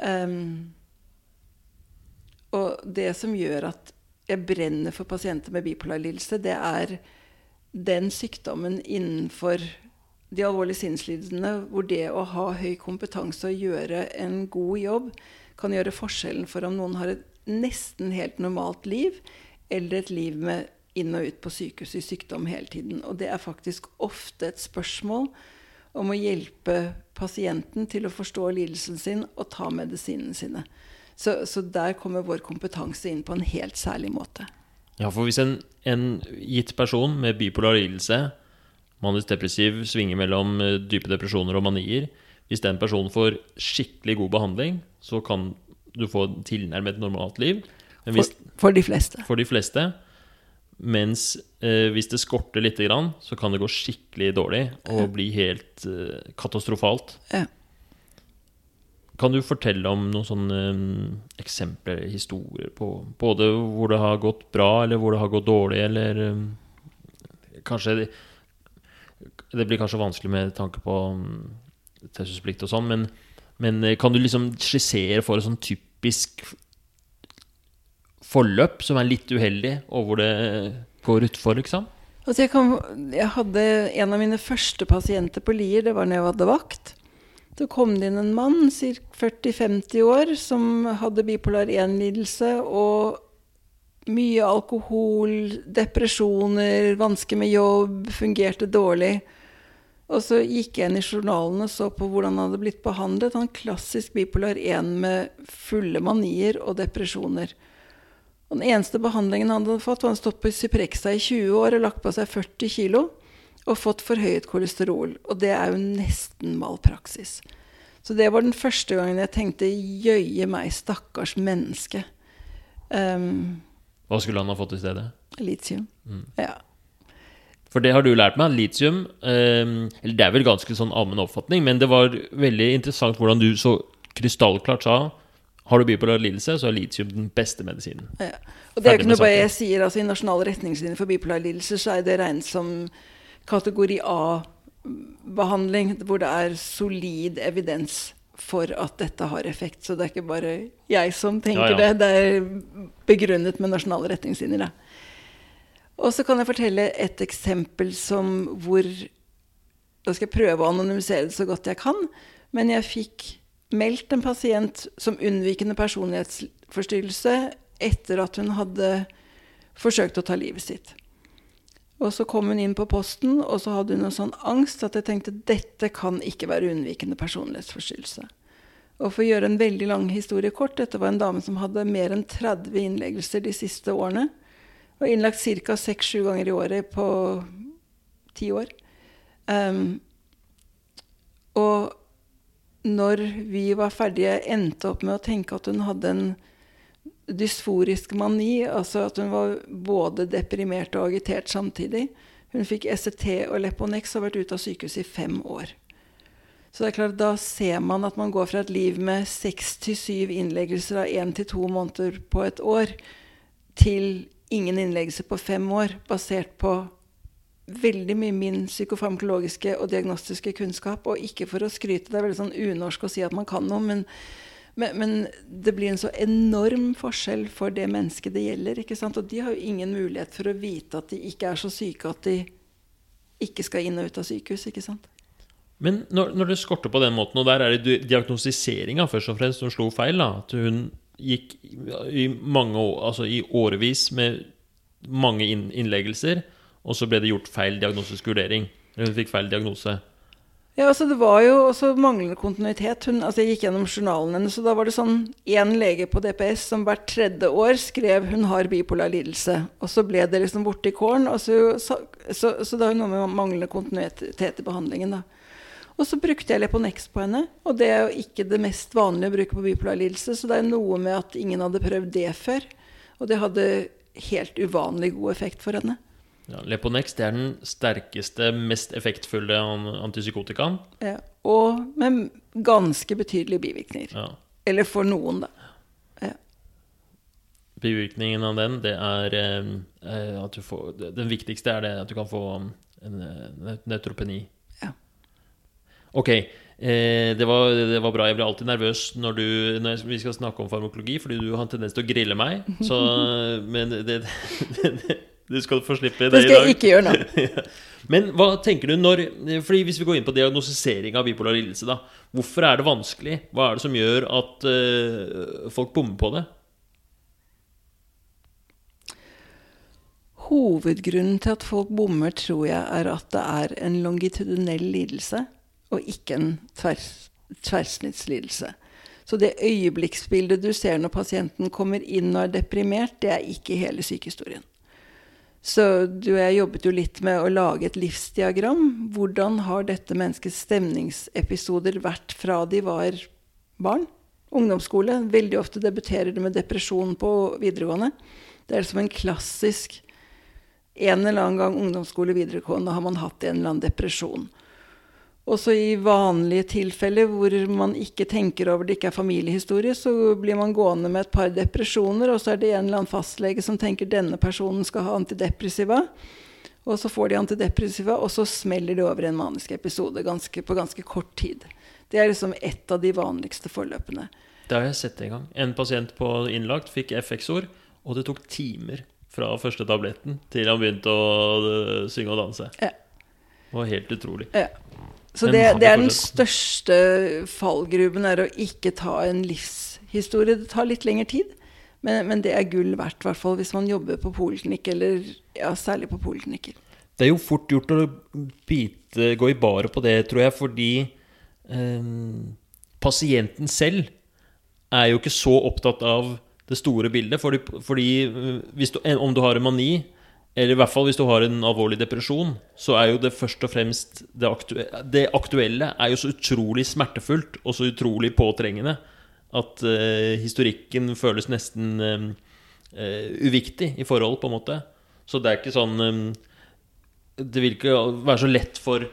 Speaker 2: Um, og det som gjør at jeg brenner for pasienter med bipolar lidelse, det er den sykdommen innenfor de alvorlige sinnslidende, hvor det å ha høy kompetanse og gjøre en god jobb kan gjøre forskjellen for om noen har et nesten helt normalt liv, eller et liv med inn og ut på sykehus i sykdom hele tiden. Og det er faktisk ofte et spørsmål om å hjelpe pasienten til å forstå lidelsen sin og ta medisinene sine. Så, så, der kommer vår kompetanse inn på en helt særlig måte.
Speaker 1: Ja, for hvis en, en gitt person med bipolar lidelse, manisk depressiv, svinger mellom eh, dype depresjoner og manier Hvis den personen får skikkelig god behandling, så kan du få tilnærmet normalt liv.
Speaker 2: Hvis, for, for, de fleste.
Speaker 1: For de fleste. Mens eh, hvis det skorter lite grann, så kan det gå skikkelig dårlig og bli helt eh, katastrofalt. Ja. Kan du fortelle om noen sånne um, eksempler, historier, på både hvor det har gått bra, eller hvor det har gått dårlig, eller um, Kanskje det, blir kanskje vanskelig med tanke på um, taushetsplikt og sånn, men, men, kan du liksom skissere for et sånn typisk forløp som er litt uheldig, og hvor det går utfor, liksom?
Speaker 2: Altså jeg, kan, jeg hadde en av mine første pasienter på Lier, det var når jeg hadde vakt. Så kom det inn en mann, 40-50 år, som hadde bipolar 1-lidelse og mye alkohol, depresjoner, vansker med jobb, fungerte dårlig. Og så gikk jeg inn i journalen og så på hvordan han hadde blitt behandlet. Han klassisk bipolar 1 med fulle manier og depresjoner. Og den eneste behandlingen han hadde fått, var han stått på Cyprexa i 20 år og lagt på seg 40 kilo og fått forhøyet kolesterol. Og det er jo nesten malpraksis. Så det var den første gangen jeg tenkte jøye meg, stakkars menneske. Um,
Speaker 1: Hva skulle han ha fått i stedet?
Speaker 2: Litium. Mm. Ja.
Speaker 1: For det har du lært meg. Litium um, Eller det er vel ganske sånn allmenn oppfatning, men det var veldig interessant hvordan du så krystallklart sa har du bipolar lidelse, så er litium den beste medisinen.
Speaker 2: Ja. Og det er jo ikke noe jeg sier. altså I nasjonale retningslinjer for bipolar lidelse så er det regnet som kategori A-behandling, hvor det er solid evidens for at dette har effekt. Så det er ikke bare jeg som tenker ja, ja. det. Det er begrunnet med nasjonale retningslinjer. Og så kan jeg fortelle et eksempel som hvor Da skal jeg prøve å anonymisere det så godt jeg kan. Men jeg fikk meldt en pasient som unnvikende personlighetsforstyrrelse etter at hun hadde forsøkt å ta livet sitt. Og så kom hun inn på posten, og så hadde hun en sånn angst at jeg tenkte dette kan ikke være unnvikende personlighetsforstyrrelse. Og for å gjøre en veldig lang historie kort, dette var en dame som hadde mer enn 30 innleggelser de siste årene. Og innlagt ca. 6-7 ganger i året på ti år. Um, og når vi var ferdige, endte opp med å tenke at hun hadde en dysforisk mani, altså at hun var både deprimert og agitert samtidig. Hun fikk ECT og Leponex og har vært ute av sykehuset i fem år. Så det er klart, Da ser man at man går fra et liv med seks til syv innleggelser av én til to måneder på et år, til ingen innleggelse på fem år, basert på veldig mye min psykofarmakologiske og diagnostiske kunnskap. Og ikke for å skryte, det er veldig sånn unorsk å si at man kan noe, men men, men, det blir en så enorm forskjell for det mennesket det gjelder. ikke sant? Og de har jo ingen mulighet for å vite at de ikke er så syke at de ikke skal inn og ut av sykehus. ikke sant?
Speaker 1: Men når, når det skorter på den måten, og der er det diagnostiseringa først og fremst som slo feil, da, at hun gikk i mange altså i årevis med mange innleggelser, og så ble det gjort feil diagnostisk vurdering. Hun fikk feil diagnose.
Speaker 2: Ja, altså Det var jo også manglende kontinuitet. Hun, altså Jeg gikk gjennom journalen hennes, da var det sånn én lege på DPS som hvert tredje år skrev 'hun har bipolar lidelse'. Og så ble det liksom borte i kålen. Så, så, så, så, det er jo noe med manglende kontinuitet i behandlingen. da. Og så brukte jeg Leponex på henne, og det er jo ikke det mest vanlige å bruke på bipolar lidelse, så det er noe med at ingen hadde prøvd det før. Og det hadde helt uvanlig god effekt for henne.
Speaker 1: Ja, Leponex det er den sterkeste, mest effektfulle antipsykotikaen.
Speaker 2: Ja, og med ganske betydelige bivirkninger.
Speaker 1: Ja.
Speaker 2: Eller for noen, da. Ja.
Speaker 1: Bivirkningen av den, det er eh, at du får Den viktigste er det at du kan få en, en neutropeni.
Speaker 2: Ja.
Speaker 1: Ok, eh, det, var, det, var, bra. Jeg blir alltid nervøs når, du, når vi skal snakke om farmakologi, fordi du har en tendens til å grille meg. Så, [laughs] men det, det du skal få slippe
Speaker 2: det, i dag. Det skal jeg ikke gjøre nå. [laughs]
Speaker 1: Men hva tenker du når Fordi Hvis vi går inn på diagnostisering av bipolar lidelse, da. Hvorfor er det vanskelig? Hva er det som gjør at uh, folk bommer på det?
Speaker 2: Hovedgrunnen til at folk bommer, tror jeg er at det er en longitudinell lidelse, og ikke en tvers, tverrsnittslidelse. Så det øyeblikksbildet du ser når pasienten kommer inn og er deprimert, det er ikke hele sykehistorien. Så du og jeg jobbet jo litt med å lage et livsdiagram. Hvordan har dette menneskets stemningsepisoder vært fra de var barn? Ungdomsskole. Veldig ofte debuterer det med depresjon på videregående. Det er som en klassisk En eller annen gang ungdomsskole videregående har man hatt en eller annen depresjon. Også i vanlige tilfeller hvor man ikke tenker over det ikke er familiehistorie, så blir man gående med et par depresjoner, og så er det en eller annen fastlege som tenker denne personen skal ha antidepressiva. Og så får de antidepressiva, og så smeller de over en manisk episode ganske, på ganske kort tid. Det er liksom ett av de vanligste forløpene.
Speaker 1: Det har jeg sett en gang. En pasient på innlagt fikk FX-ord, og det tok timer fra første tabletten til han begynte å øh, synge og danse.
Speaker 2: Ja.
Speaker 1: Det var helt utrolig.
Speaker 2: Ja. Så det, det, er den største fallgruben, er å ikke ta en livshistorie. Det tar litt lengre tid, men, men det er gull verdt, hvert fall hvis man jobber på poliklinikk, eller ja, særlig på poliklinikker.
Speaker 1: Det er jo fort gjort å bite, gå i baret på det, tror jeg, fordi eh, pasienten selv er jo ikke så opptatt av det store bildet. Fordi, fordi du, om du har en mani eller i hvert fall hvis du har en alvorlig depresjon, så er jo det først og fremst Det, aktuelle, det aktuelle er jo så utrolig smertefullt og så utrolig påtrengende at uh, historikken føles nesten uh, uh, uviktig i forhold, på en måte. Så det er ikke sånn um, Det vil ikke være så lett for,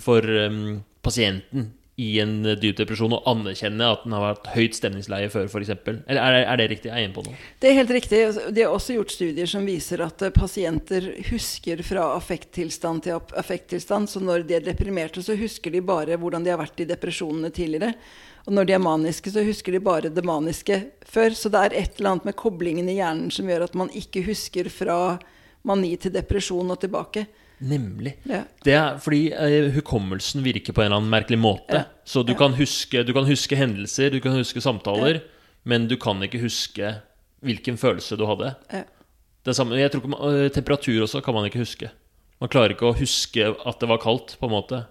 Speaker 1: for um, pasienten i en eh, dyp depresjon og anerkjenne at den har vært høyt stemningsleie før, f.eks.? Eller er det, er det riktig? Jeg er inne på noe?
Speaker 2: Det er helt riktig. De har også gjort studier som viser at eh, pasienter husker fra affekttilstand til affekttilstand. Så når de er deprimerte, så husker de bare hvordan de har vært i depresjonene tidligere. Og når de er maniske, så husker de bare det maniske før. Så det er et eller annet med koblingen i hjernen som gjør at man ikke husker fra mani til depresjon og tilbake.
Speaker 1: Nemlig.
Speaker 2: Ja.
Speaker 1: Det er fordi eh, hukommelsen virker på en eller annen merkelig måte. Ja. Så du, ja. kan huske, du, kan huske, hendelser, du kan huske samtaler, men du kan ikke huske hvilken følelse du hadde. Det samme, jeg tror ikke, man, Temperatur også kan man ikke huske. Man klarer ikke å huske at det var kaldt, på en måte.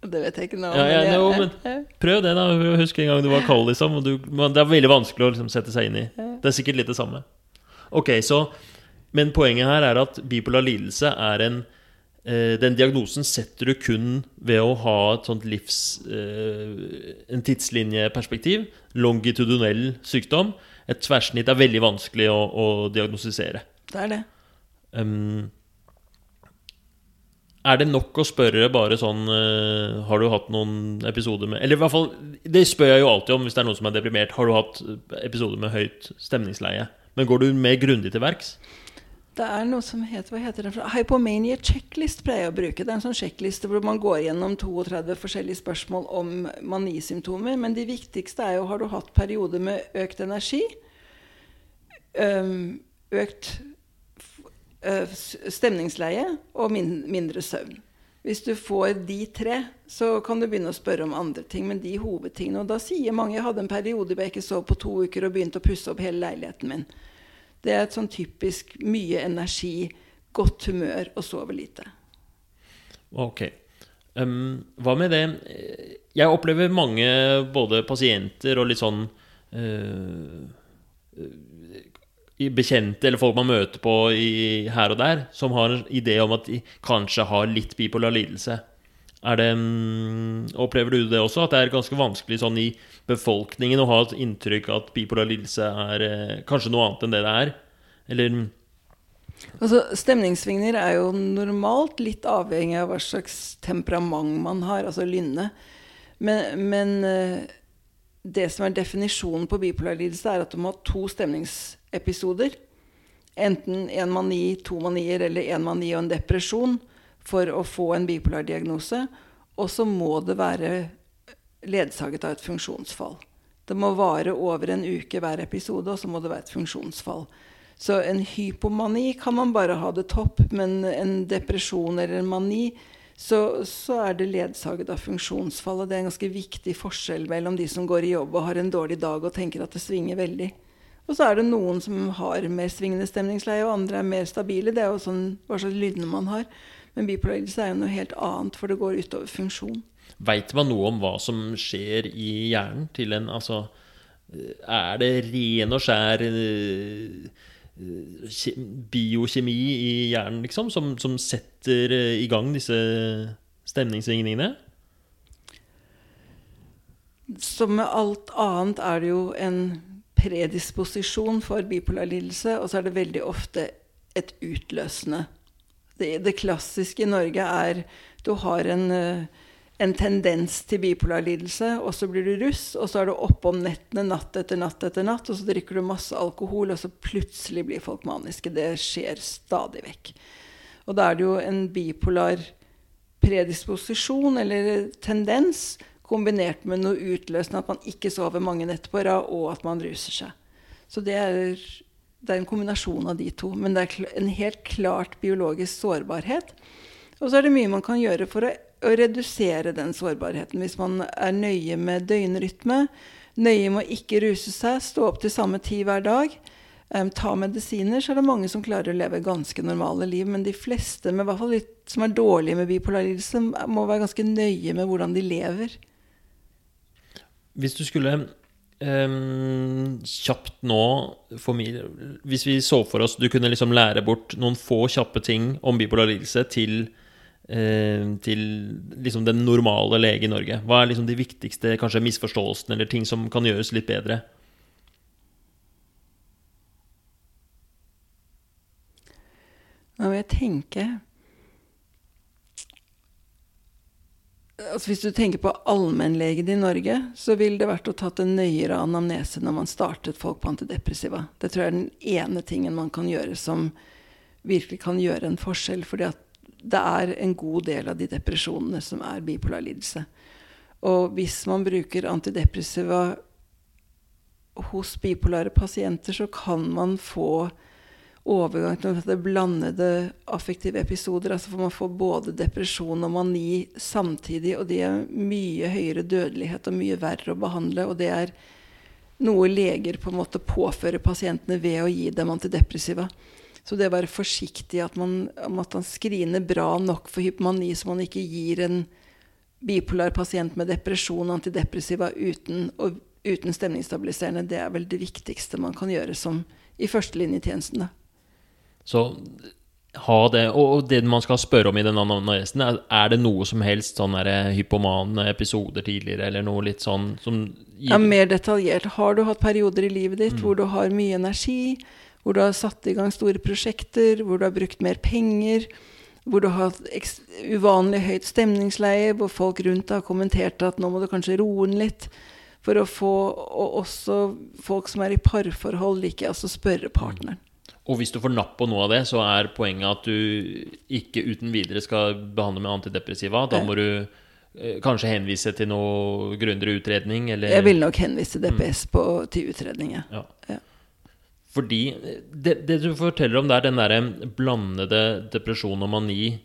Speaker 2: Det vet jeg ikke nå.
Speaker 1: Ja, ja, no, men prøv det, da. Husk en gang du var kald, liksom. Du, det er veldig vanskelig å liksom, sette seg inn i. Det er sikkert litt det samme. Ok, så Men poenget her er at bipolar lidelse er en Eh, den diagnosen setter du kun ved å ha et sånt livs... Eh, en tidslinjeperspektiv. Longitudinell sykdom. Et tverrsnitt er veldig vanskelig å, å diagnostisere.
Speaker 2: Det er det.
Speaker 1: Um, er det nok å spørre bare sånn uh, Har du hatt noen episoder med Eller i hvert fall, det spør jeg jo alltid om hvis det er noen som er deprimert. Har du hatt episoder med høyt stemningsleie? Men går du mer grundig til verks?
Speaker 2: Det er noe som heter hva heter det? Hypomania checklist pleier jeg å bruke. Det er en sånn sjekkliste hvor man går gjennom 32 forskjellige spørsmål om manisymptomer. Men de viktigste er jo har du hatt perioder med økt energi, økt stemningsleie og mindre søvn. Hvis du får de tre, så kan du begynne å spørre om andre ting. Men de hovedtingene Og da sier mange jeg hadde en periode hvor jeg ikke sov på to uker og begynte å pusse opp hele leiligheten min. Det er et sånn typisk mye energi, godt humør og sove lite.
Speaker 1: Ok. Um, hva med det Jeg opplever mange, både pasienter og litt sånn uh, bekjente eller folk man møter på i, her og der, som har en idé om at de kanskje har litt bipolar lidelse. Er det, um, opplever du det også, at det er ganske vanskelig sånn i befolkningen å ha et inntrykk at bipolar lidelse er eh, kanskje noe annet enn det det er? Eller
Speaker 2: Altså, Stemningssvingninger er jo normalt litt avhengig av hva slags temperament man har, altså lynne. Men, men eh, det som er definisjonen på bipolar lidelse, er at du må ha to stemningsepisoder. Enten en mani, to manier eller en mani og en depresjon for å få en bipolar diagnose. Og så må det være ledsaget av et funksjonsfall. Det må vare over en uke hver episode, og så må det være et funksjonsfall. Så en hypomani kan man bare ha det topp, men en depresjon eller en mani, så, så er det ledsaget av funksjonsfall. Og det er en ganske viktig forskjell mellom de som går i jobb og har en dårlig dag og tenker at det svinger veldig. Og så er det noen som har mer svingende stemningsleie, og andre er mer stabile. Det er jo sånn hva slags lydene man har. Men bipolar lidelse er jo noe helt annet, for det går utover funksjon.
Speaker 1: Veit man noe om hva som skjer i hjernen til en Altså, er det ren og skjær eh, biokjemi i hjernen, liksom, som, som setter eh, i gang disse stemningssvingningene?
Speaker 2: Som med alt annet er det jo en predisposisjon for bipolar lidelse, og så er det veldig ofte et utløsende. Det, det klassiske i Norge er du har en uh, en tendens til bipolar lidelse, og så blir du russ, og så er du oppe om nettene natt etter natt etter natt, og så drikker du masse alkohol, og så plutselig blir folk maniske. Det skjer stadig vekk. Og da er det jo en bipolar predisposisjon eller tendens kombinert med noe utløsende, at man ikke sover mange netter på rad, og at man ruser seg. Så det er, det er en kombinasjon av de to. Men det er en helt klart biologisk sårbarhet. Og så er det mye man kan gjøre for å å redusere den sårbarheten. Hvis man er nøye med døgnrytme, nøye med å ikke ruse seg, stå opp til samme tid hver dag, um, ta medisiner, så er det mange som klarer å leve ganske normale liv. Men de fleste med, litt, som er dårlige med bipolar lidelse, må være ganske nøye med hvordan de lever.
Speaker 1: Hvis du skulle um, kjapt nå Hvis vi så for oss du kunne liksom lære bort noen få kjappe ting om bipolar lidelse til Eh, til liksom den normale lege i Norge? Hva er liksom de viktigste kanskje misforståelsene eller ting som kan gjøres litt bedre?
Speaker 2: Nå vil jeg tenke altså Hvis du tenker på allmennlegen i Norge, så ville det vært å tatt en nøyere anamnese når man startet folk på antidepressiva. Det tror jeg er den ene tingen man kan gjøre som virkelig kan gjøre en forskjell. fordi det er en god del av de depresjonene som er bipolar lidelse. Og hvis man bruker antidepressiva hos bipolare pasienter, så kan man få overgang til blandede affektive episoder. Altså For man få både depresjon og mani samtidig, og det er mye høyere dødelighet og mye verre å behandle. Og det er noe leger på en måte påfører pasientene ved å gi dem antidepressiva. Så det å være forsiktig at man, at man screener bra nok for hypomani, så man ikke gir en bipolar pasient med depresjon antidepressiva uten, og, uten stemningsstabiliserende, det er vel det viktigste man kan gjøre som i førstelinjetjenesten.
Speaker 1: Så ha det, og det man skal spørre om i den analysen, er, er det noe som helst sånn hypomane episoder tidligere, eller noe litt sånn som
Speaker 2: gir... Ja, mer detaljert. Har du hatt perioder i livet ditt mm. hvor du har mye energi? hvor du har satt i gang store prosjekter, hvor du har brukt mer penger, hvor du har hatt uvanlig høyt stemningsleie, hvor folk rundt har kommentert at nå må du kanskje roe den litt. For å få Og også folk som er i parforhold, liker jeg også spørre partneren.
Speaker 1: Og hvis du får napp på noe av det, så er poenget at du ikke uten videre skal behandle med antidepressiva. Da må du eh, kanskje henvise til noe grundigere utredning, eller
Speaker 2: Jeg vil nok henvise DPS på, til utredning, ja. ja.
Speaker 1: Fordi det, det, du forteller om, det er den derre blandede depresjon og mani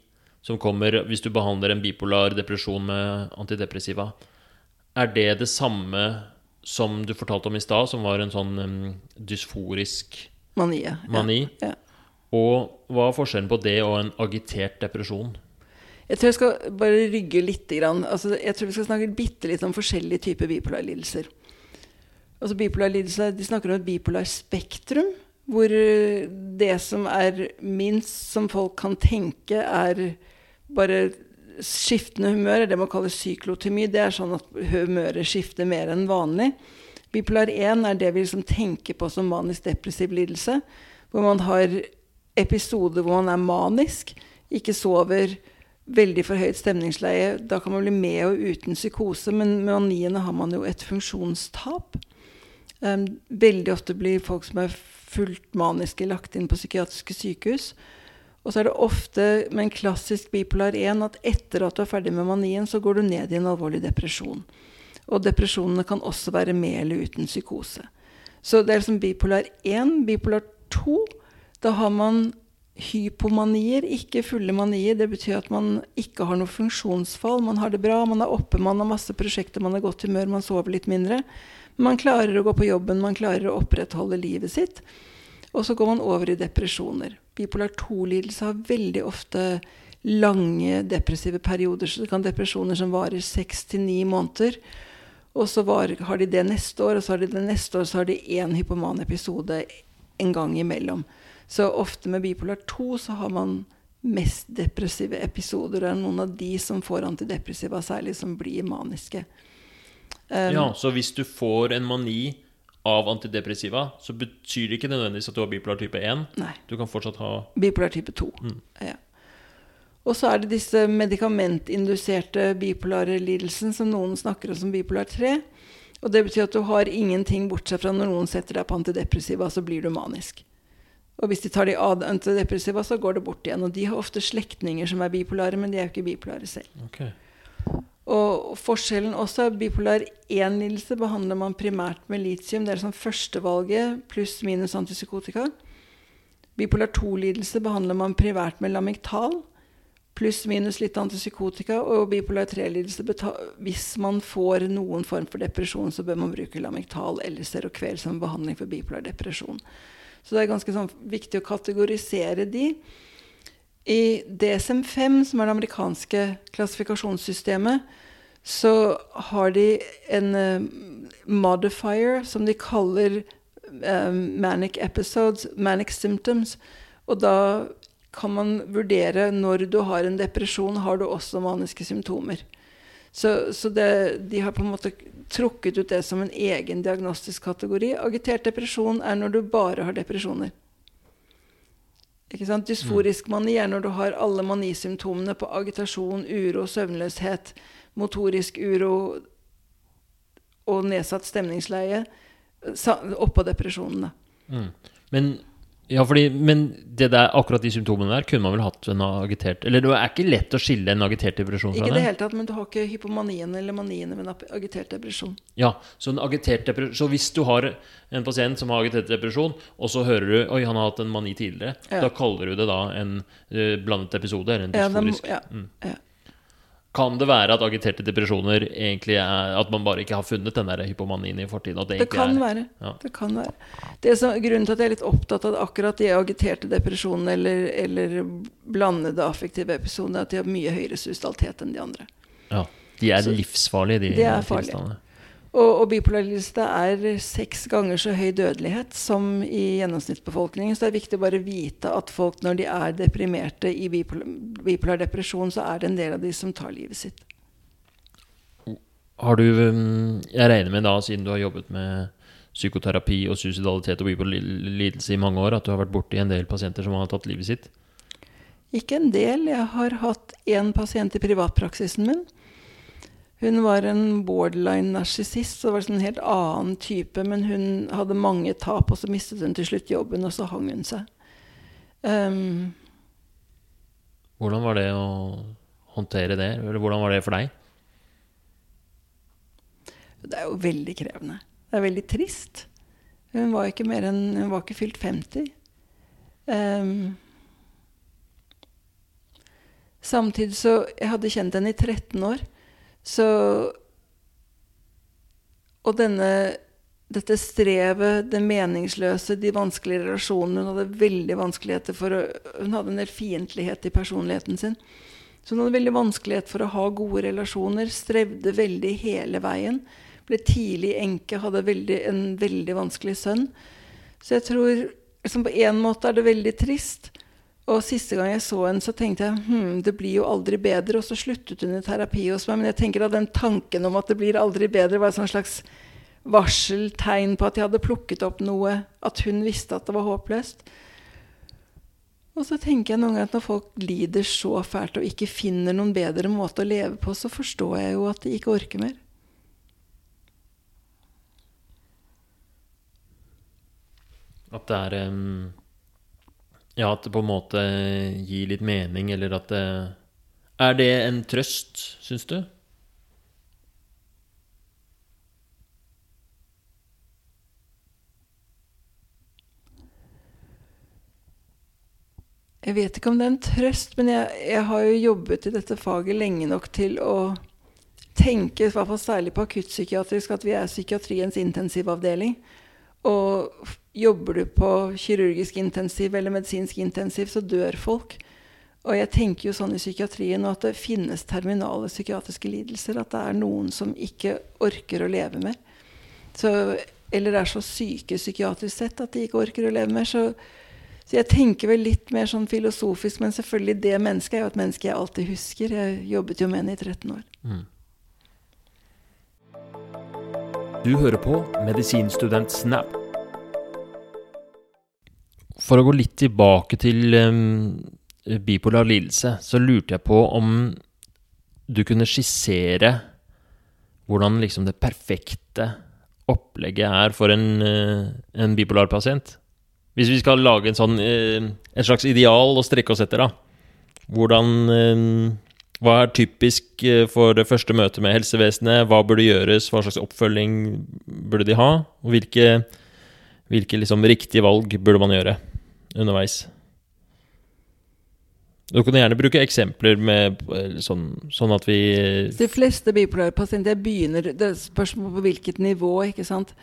Speaker 1: som kommer hvis du behandler en bipolar depresjon med antidepressiva. Er det det samme som du fortalte om i stad, som var en sånn um, dysforisk
Speaker 2: mani? ja.
Speaker 1: mani?
Speaker 2: Ja.
Speaker 1: Og hva er forskjellen på det og en agitert depresjon?
Speaker 2: Jeg tror jeg skal bare rygge litt. Grann. Altså, jeg tror vi skal snakke bitte litt om forskjellige typer bipolarlidelser. Altså bipolarlidelse, De snakker om et bipolar spektrum, hvor det som er minst som folk kan tenke, er bare skiftende humør. Det man kaller syklotymi. Det er sånn at humøret skifter mer enn vanlig. Bipolar 1 er det vi liksom tenker på som manisk depressiv lidelse. Hvor man har episoder hvor man er manisk, ikke sover, veldig forhøyet stemningsleie. Da kan man bli med og uten psykose, men med maniene har man jo et funksjonstap. Um, veldig ofte blir folk som er fullt maniske, lagt inn på psykiatriske sykehus. Og så er det ofte med en klassisk bipolar 1 at etter at du er ferdig med manien, så går du ned i en alvorlig depresjon. Og depresjonene kan også være med eller uten psykose. Så det er liksom bipolar 1. Bipolar 2, da har man hypomanier, ikke fulle manier. Det betyr at man ikke har noe funksjonsfall. Man har det bra, man er oppe, man har masse prosjekter, man har godt humør, man sover litt mindre. Man klarer å gå på jobben, man klarer å opprettholde livet sitt. Og så går man over i depresjoner. Bipolar 2-lidelse har veldig ofte lange depressive perioder. Så det kan depresjoner som varer seks til ni måneder. Og så var, har de det neste år, og så har de det neste år, så har de én hypoman episode en gang imellom. Så ofte med bipolar 2 så har man mest depressive episoder. Det er noen av de som får antidepressiva særlig, som blir maniske.
Speaker 1: Um, ja, Så hvis du får en mani av antidepressiva, så betyr det ikke nødvendigvis at du har bipolar type 1?
Speaker 2: Nei.
Speaker 1: Du kan fortsatt ha
Speaker 2: Bipolar type 2. Mm. Ja. Og så er det disse medikamentinduserte bipolare lidelsen som noen snakker om som bipolar 3. Og det betyr at du har ingenting bortsett fra når noen setter deg på antidepressiva, så blir du manisk. Og hvis de tar de antidepressiva, så går det bort igjen. Og de har ofte slektninger som er bipolare, men de er jo ikke bipolare selv.
Speaker 1: Okay.
Speaker 2: Og forskjellen også er bipolar 1-lidelse behandler man primært med litium. Det er som førstevalget pluss minus antipsykotika. Bipolar 2-lidelse behandler man primært med lamiktal pluss minus litt antipsykotika. Og bipolar 3-lidelse Hvis man får noen form for depresjon, så bør man bruke lamiktal eller Serokvel som behandling for bipolar depresjon. Så det er ganske sånn, viktig å kategorisere de. I DSM-5, som er det amerikanske klassifikasjonssystemet, så har de en uh, modifier som de kaller uh, manic episodes, manic symptoms. Og da kan man vurdere når du har en depresjon, har du også maniske symptomer. Så, så det, de har på en måte trukket ut det som en egen diagnostisk kategori. Agitert depresjon er når du bare har depresjoner. Ikke sant? Dysforisk mani er når du har alle manisymptomene på agitasjon, uro, søvnløshet, motorisk uro og nedsatt stemningsleie oppå depresjonene.
Speaker 1: Mm. Men ja, fordi, men det der, akkurat de symptomene der kunne man vel hatt en agitert Eller det er ikke lett å skille en agitert depresjon
Speaker 2: fra det? Ikke i det hele tatt, men du har ikke hypomanien eller manien med en agitert depresjon.
Speaker 1: Ja, så, en agitert depresjon, så hvis du har en pasient som har agitert depresjon, og så hører du oi, han har hatt en mani tidligere, ja. da kaller du det da en uh, blandet episode? Eller en dysforisk?
Speaker 2: Ja, ja, mm. ja.
Speaker 1: Kan det være at agiterte depresjoner egentlig er At man bare ikke har funnet den der hypomanien i fortiden?
Speaker 2: Det, det, kan være. Ja. det, kan være. Det som, grunnen til at jeg er litt opptatt av akkurat de agiterte depresjonene eller, eller blandede affektive episoder, er at de har mye høyere suicidalitet enn de andre.
Speaker 1: Ja, De er Så, livsfarlige, de,
Speaker 2: de er tilstandene. Og, og bipolarliste er seks ganger så høy dødelighet som i gjennomsnittsbefolkningen. Så det er viktig å bare vite at folk når de er deprimerte i bipolar, bipolar depresjon, så er det en del av de som tar livet sitt.
Speaker 1: Har du um, Jeg regner med da, siden du har jobbet med psykoterapi og suicidalitet og bipolar lidelse i mange år, at du har vært borti en del pasienter som har tatt livet sitt?
Speaker 2: Ikke en del. Jeg har hatt én pasient i privatpraksisen min hun var en borderline narsissist, så det var en sånn helt annen type. Men hun hadde mange tap, og så mistet hun til slutt jobben, og så hang hun seg. Um,
Speaker 1: hvordan var det å håndtere det? Eller hvordan var det for deg?
Speaker 2: Det er jo veldig krevende. Det er veldig trist. Hun var ikke mer enn Hun var ikke fylt 50. Um, samtidig så Jeg hadde kjent henne i 13 år. Så Og denne, dette strevet, det meningsløse, de vanskelige relasjonene Hun hadde veldig vanskeligheter for å, Hun hadde en del fiendtlighet i personligheten sin. Så hun hadde veldig vanskelighet for å ha gode relasjoner. Strevde veldig hele veien. Ble tidlig enke, hadde veldig, en veldig vanskelig sønn. Så jeg tror liksom på en måte er det veldig trist. Og siste gang jeg så henne, så tenkte jeg hm, det blir jo aldri bedre. Og så sluttet hun i terapi hos meg. Men jeg tenker at den tanken om at det blir aldri bedre, var et slags varseltegn på at jeg hadde plukket opp noe. At hun visste at det var håpløst. Og så tenker jeg noen ganger at når folk lider så fælt og ikke finner noen bedre måte å leve på, så forstår jeg jo at de ikke orker mer.
Speaker 1: At det er um, Ja, at det på en måte gir litt mening, eller at det Er det en trøst, syns du?
Speaker 2: Jeg vet ikke om det er en trøst, men jeg, jeg, har jo jobbet i dette faget lenge nok til å tenke, i hvert fall særlig på akuttpsykiatrisk, at vi er psykiatriens intensivavdeling. Og jobber du på kirurgisk intensiv eller medisinsk intensiv, så dør folk. Og jeg tenker jo sånn i psykiatrien at det finnes terminale psykiatriske lidelser. At det er noen som ikke orker å leve mer. Så, eller er så syke psykiatrisk sett at de ikke orker å leve mer. Så så jeg tenker vel litt mer sånn filosofisk, men selvfølgelig det mennesket er jo et menneske jeg alltid husker. Jeg jobbet jo med henne i 13 år. Mm.
Speaker 1: Du hører på Medisinstudent Snap. For å gå litt tilbake til um, bipolar lidelse, så lurte jeg på om du kunne skissere hvordan liksom det perfekte opplegget er for en, uh, en bipolar pasient? Hvis vi skal lage en sånn uh, et slags ideal å strekke oss etter, da. Hvordan eh, Hva er typisk eh, for det første møtet med helsevesenet? Hva burde gjøres? Hva slags oppfølging burde de ha? Og hvilke, hvilke liksom riktige valg burde man gjøre underveis? Du kan gjerne bruke eksempler med sånn, sånn at vi
Speaker 2: De fleste bipolarpasienter begynner Det Spørsmål på hvilket nivå, ikke sant.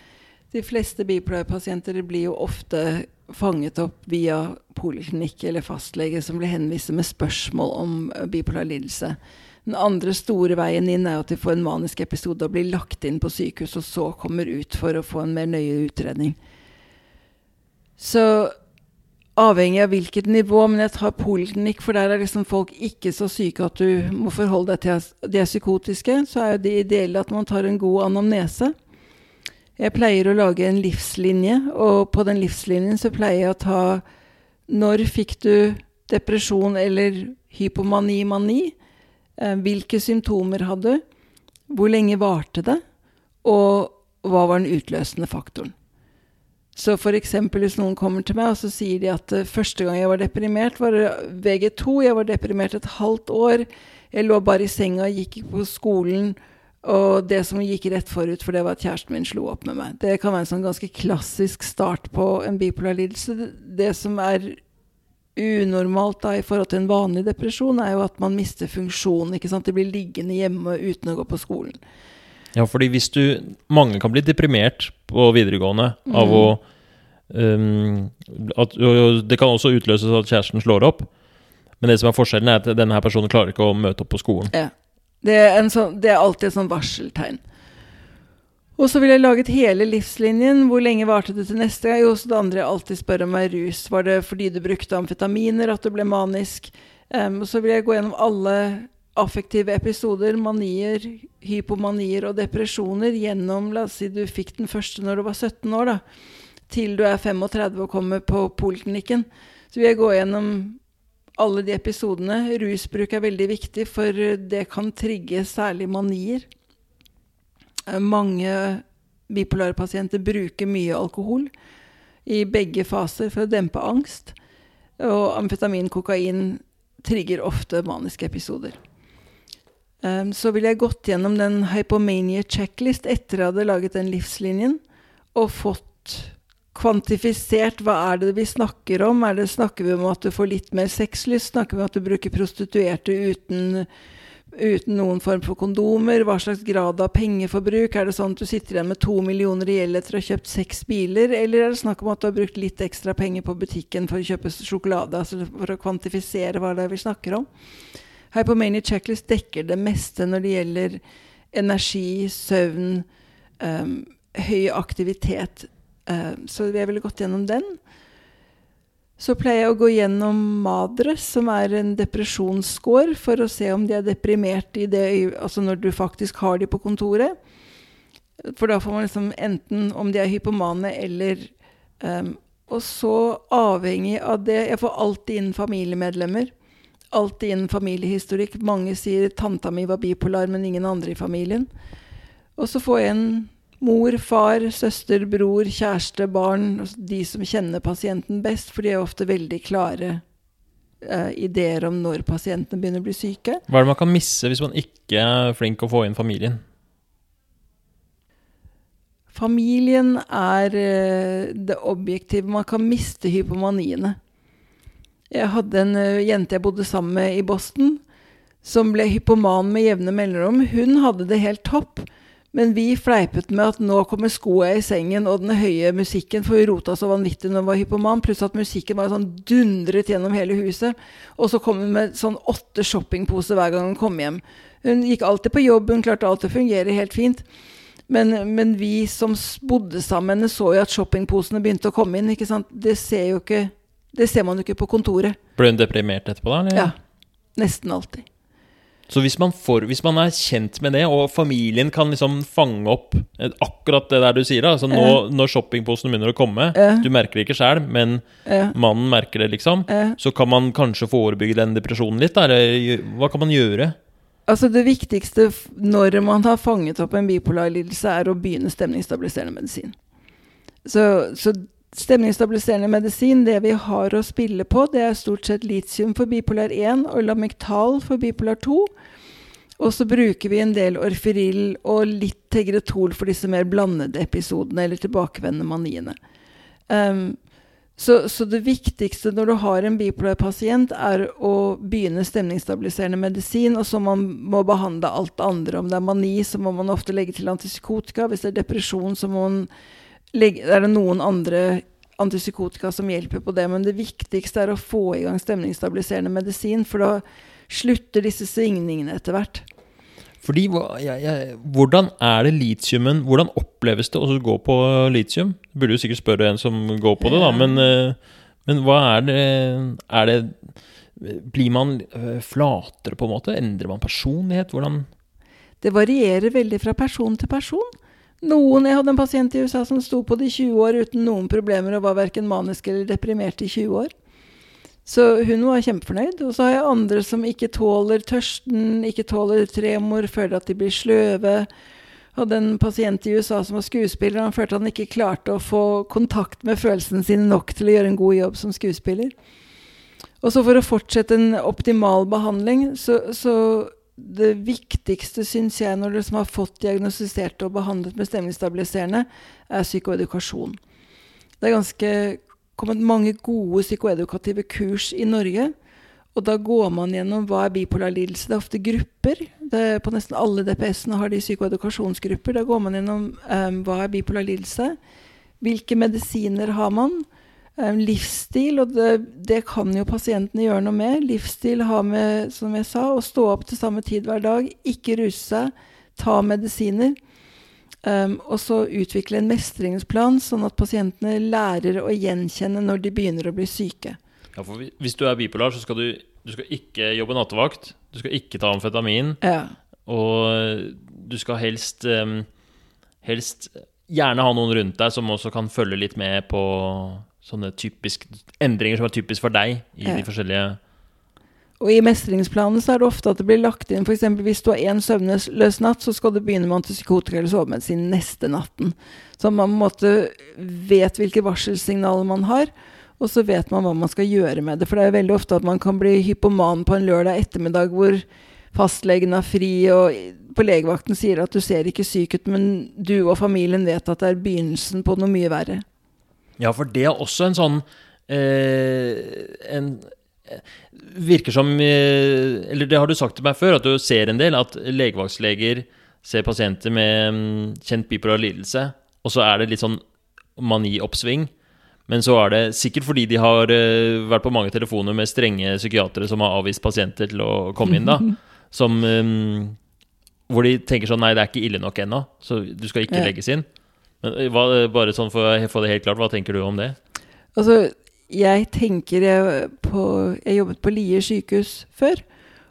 Speaker 2: De fleste bipolarpasienter blir jo ofte fanget opp via poliklinikk eller fastlege som blir henvist med spørsmål om eh, bipolar lidelse. Den andre store veien inn er at de får en manisk episode og blir lagt inn på sykehus, og så kommer ut for å få en mer nøye utredning. Så avhengig av hvilket nivå, men jeg tar poliklinikk, for der er liksom folk ikke så syke at du må forholde deg til at de er psykotiske, så er det ideelle at man tar en god anamnese. Jeg pleier å lage en livslinje, og på den livslinjen så pleier jeg å ta Når fikk du depresjon eller hypomani-mani? Eh, hvilke symptomer hadde du? Hvor lenge varte det? Og hva var den utløsende faktoren? Så f.eks. hvis noen kommer til meg og så sier de at uh, første gang jeg var deprimert, var det VG2. Jeg var deprimert et halvt år. Jeg lå bare i senga, og gikk på skolen og det som gikk rett forut for det, var at kjæresten min slo opp med meg. Det kan være en sånn ganske klassisk start på en bipolar lidelse. Det som er unormalt da i forhold til en vanlig depresjon, er jo at man mister funksjonen. ikke sant? De blir liggende hjemme uten å gå på skolen.
Speaker 1: Ja, fordi hvis du Mange kan bli deprimert på videregående mm. av å um, at, Det kan også utløses at kjæresten slår opp. Men det som er forskjellen, er at denne her personen klarer ikke å møte opp på skolen.
Speaker 2: Ja. Det er, sånn, det er alltid et sånn varseltegn. Og så ville jeg laget hele livslinjen. Hvor lenge varte det til neste gang? Jo, så det andre jeg alltid spør om, er rus. Var det fordi du brukte amfetaminer at du ble manisk? Um, og så vil jeg gå gjennom alle affektive episoder, manier, hypomanier og depresjoner gjennom La oss si du fikk den første når du var 17 år, da. Til du er 35 og kommer på poliklinikken. Så vil jeg gå gjennom alle de episodene. Rusbruk er veldig viktig, for det kan trigge særlig manier. Eh, mange bipolare pasienter bruker mye alkohol i begge faser for å dempe angst. Og amfetamin, kokain, trigger ofte maniske episoder. Um, så ville jeg gått gjennom den hypomania checklist etter jeg hadde laget den livslinjen, og fått kvantifisert hva er det vi snakker om? Er det, snakker vi om at du får litt mer sexlyst? Snakker vi om at du bruker prostituerte uten, uten noen form for kondomer? Hva slags grad av pengeforbruk? Er det sånn at du sitter igjen med to millioner i gjeld etter å ha kjøpt seks biler? Eller er det snakk om at du har brukt litt ekstra penger på butikken for å kjøpe sjokolade? Altså for å kvantifisere hva det er vi snakker om. Hypomania Checklist dekker det meste når det gjelder energi, søvn, um, høy aktivitet. Um, så jeg ville gått gjennom den. Så pleier jeg å gå gjennom MADRE, som er en depresjonsscore, for å se om de er deprimert altså når du faktisk har de på kontoret. For da får man liksom enten om de er hypomane eller um, Og så avhengig av det Jeg får alltid inn familiemedlemmer. Alltid inn familiehistorikk. Mange sier 'tanta mi var bipolar, men ingen andre i familien'. Og så får jeg en mor, far, søster, bror, kjæreste, barn. Altså de som kjenner pasienten best, for de er ofte veldig klare uh, ideer om når pasientene begynner å bli syke.
Speaker 1: Hva er det man kan misse hvis man ikke er flink å få inn familien?
Speaker 2: Familien er eh, det objektive. Man kan miste hypomaniene. Jeg hadde en uh, jente jeg bodde sammen med i Boston, som ble hypoman med jevne mellomrom. Hun hadde det helt topp. Men vi fleipet med at nå kommer skoa i sengen og den høye musikken, for vi rota så vanvittig når hun var hypoman, pluss at musikken var sånn dundret gjennom hele huset. Og så kom hun med sånn åtte shoppingposer hver gang hun kom hjem. Hun gikk alltid på jobb, hun klarte alltid å fungere helt fint. Men, men vi som bodde sammen, så jo at shoppingposene begynte å komme inn. ikke sant? Det ser, jo ikke, det ser man jo ikke på kontoret.
Speaker 1: Ble hun deprimert etterpå, da? Eller?
Speaker 2: Ja. Nesten alltid.
Speaker 1: Så hvis man, får, hvis man, er kjent med det, og familien kan liksom fange opp akkurat det der du sier, altså nå, når shoppingposene begynner å komme, du merker det ikke sjøl, men mannen merker det, liksom, så kan man kanskje forebygge den depresjonen litt? Eller hva kan man gjøre?
Speaker 2: Altså Det viktigste når man har fanget opp en bipolar lidelse, er å begynne stemningsstabiliserende medisin. Så, så stemningsstabiliserende medisin, det vi har å spille på, det er stort sett litium for bipolar 1 og lamictal for bipolar 2. Og så bruker vi en del Orferil og litt tegretol for disse mer blandede episodene eller tilbakevendende maniene. Um, så, så, det viktigste når du har en bipolar pasient, er å begynne stemningsstabiliserende medisin, og så man må behandle alt andre. Om det er mani, så må man ofte legge til antipsykotika. Hvis det er depresjon, så må man legge, er det noen andre antipsykotika som hjelper på det. Men det viktigste er å få i gang stemningsstabiliserende medisin, for da slutter disse svingningene etter hvert.
Speaker 1: Fordi, jeg, jeg, Hvordan er det litiumen Hvordan oppleves det å gå på litium? Du burde jo sikkert spørre en som går på det, da, men, eh, men hva er det, er det Blir man eh, flatere, på en måte? Endrer man personlighet? Hvordan
Speaker 2: Det varierer veldig fra person til person. Noen, Jeg hadde en pasient i USA som sto på det i 20 år uten noen problemer og var verken manisk eller deprimert i 20 år. Så hun var kjempefornøyd. Og så har jeg andre som ikke tåler tørsten, ikke tåler tremor, føler at de blir sløve. Hadde en pasient i USA som var skuespiller. Han følte han ikke klarte å få kontakt med følelsene sine nok til å gjøre en god jobb som skuespiller. Og så for å fortsette en optimal behandling, så, så det viktigste, syns jeg, når du som har fått diagnostisert og behandlet med stemningsstabiliserende, er psykoedukasjon. Det er ganske kommet mange gode psykoedukative kurs i Norge. Og da går man gjennom hva er bipolar lidelse. Det er ofte grupper. Det, på nesten alle DPS-ene har de psykoedukasjonsgrupper. Da går man gjennom um, hva er bipolar lidelse. Hvilke medisiner har man? Livsstil, og det, det, kan jo pasientene gjøre noe med. Livsstil har med, som jeg sa, å stå opp til samme tid hver dag, ikke ruse seg, ta medisiner. Um, og så utvikle en mestringsplan, sånn at pasientene lærer å gjenkjenne når de begynner å bli syke.
Speaker 1: Ja, for Hvis du er bipolar, så skal du, du skal ikke jobbe nattevakt. Du skal ikke ta amfetamin.
Speaker 2: Ja.
Speaker 1: Og du skal helst, um, helst gjerne ha noen rundt deg som også kan følge litt med på sånne typisk, endringer som er typisk for deg i ja. de forskjellige
Speaker 2: og I mestringsplanen så er det ofte at det blir lagt inn f.eks. hvis du har én søvnløs natt, så skal du begynne med antipsykotika eller sovemedisin neste natten. Så man på en måte vet hvilke varselsignaler man har, og så vet man hva man skal gjøre med det. For det er veldig ofte at man kan bli hypoman på en lørdag ettermiddag hvor fastlegen har fri, og på legevakten sier at du ser ikke syk ut, men du og familien vet at det er begynnelsen på noe mye verre.
Speaker 1: Ja, for det er også en sånn eh, en virker som eh, Eller det har du sagt til meg før, at du ser en del at legevaktsleger ser pasienter med mm, kjent bipolar lidelse, og så er det litt sånn manioppsving. Men så er det sikkert fordi de har eh, vært på mange telefoner med strenge psykiatere som har avvist pasienter til å komme inn, da. [laughs] Som eh, Hvor de tenker sånn Nei, det er ikke ille nok ennå, så du skal ikke
Speaker 2: Ja.
Speaker 1: legges inn. Men eh, hva, bare sånn for å få det helt klart, hva tenker du om det?
Speaker 2: Altså, jeg tenker jeg på Jeg jobbet på Lier sykehus før.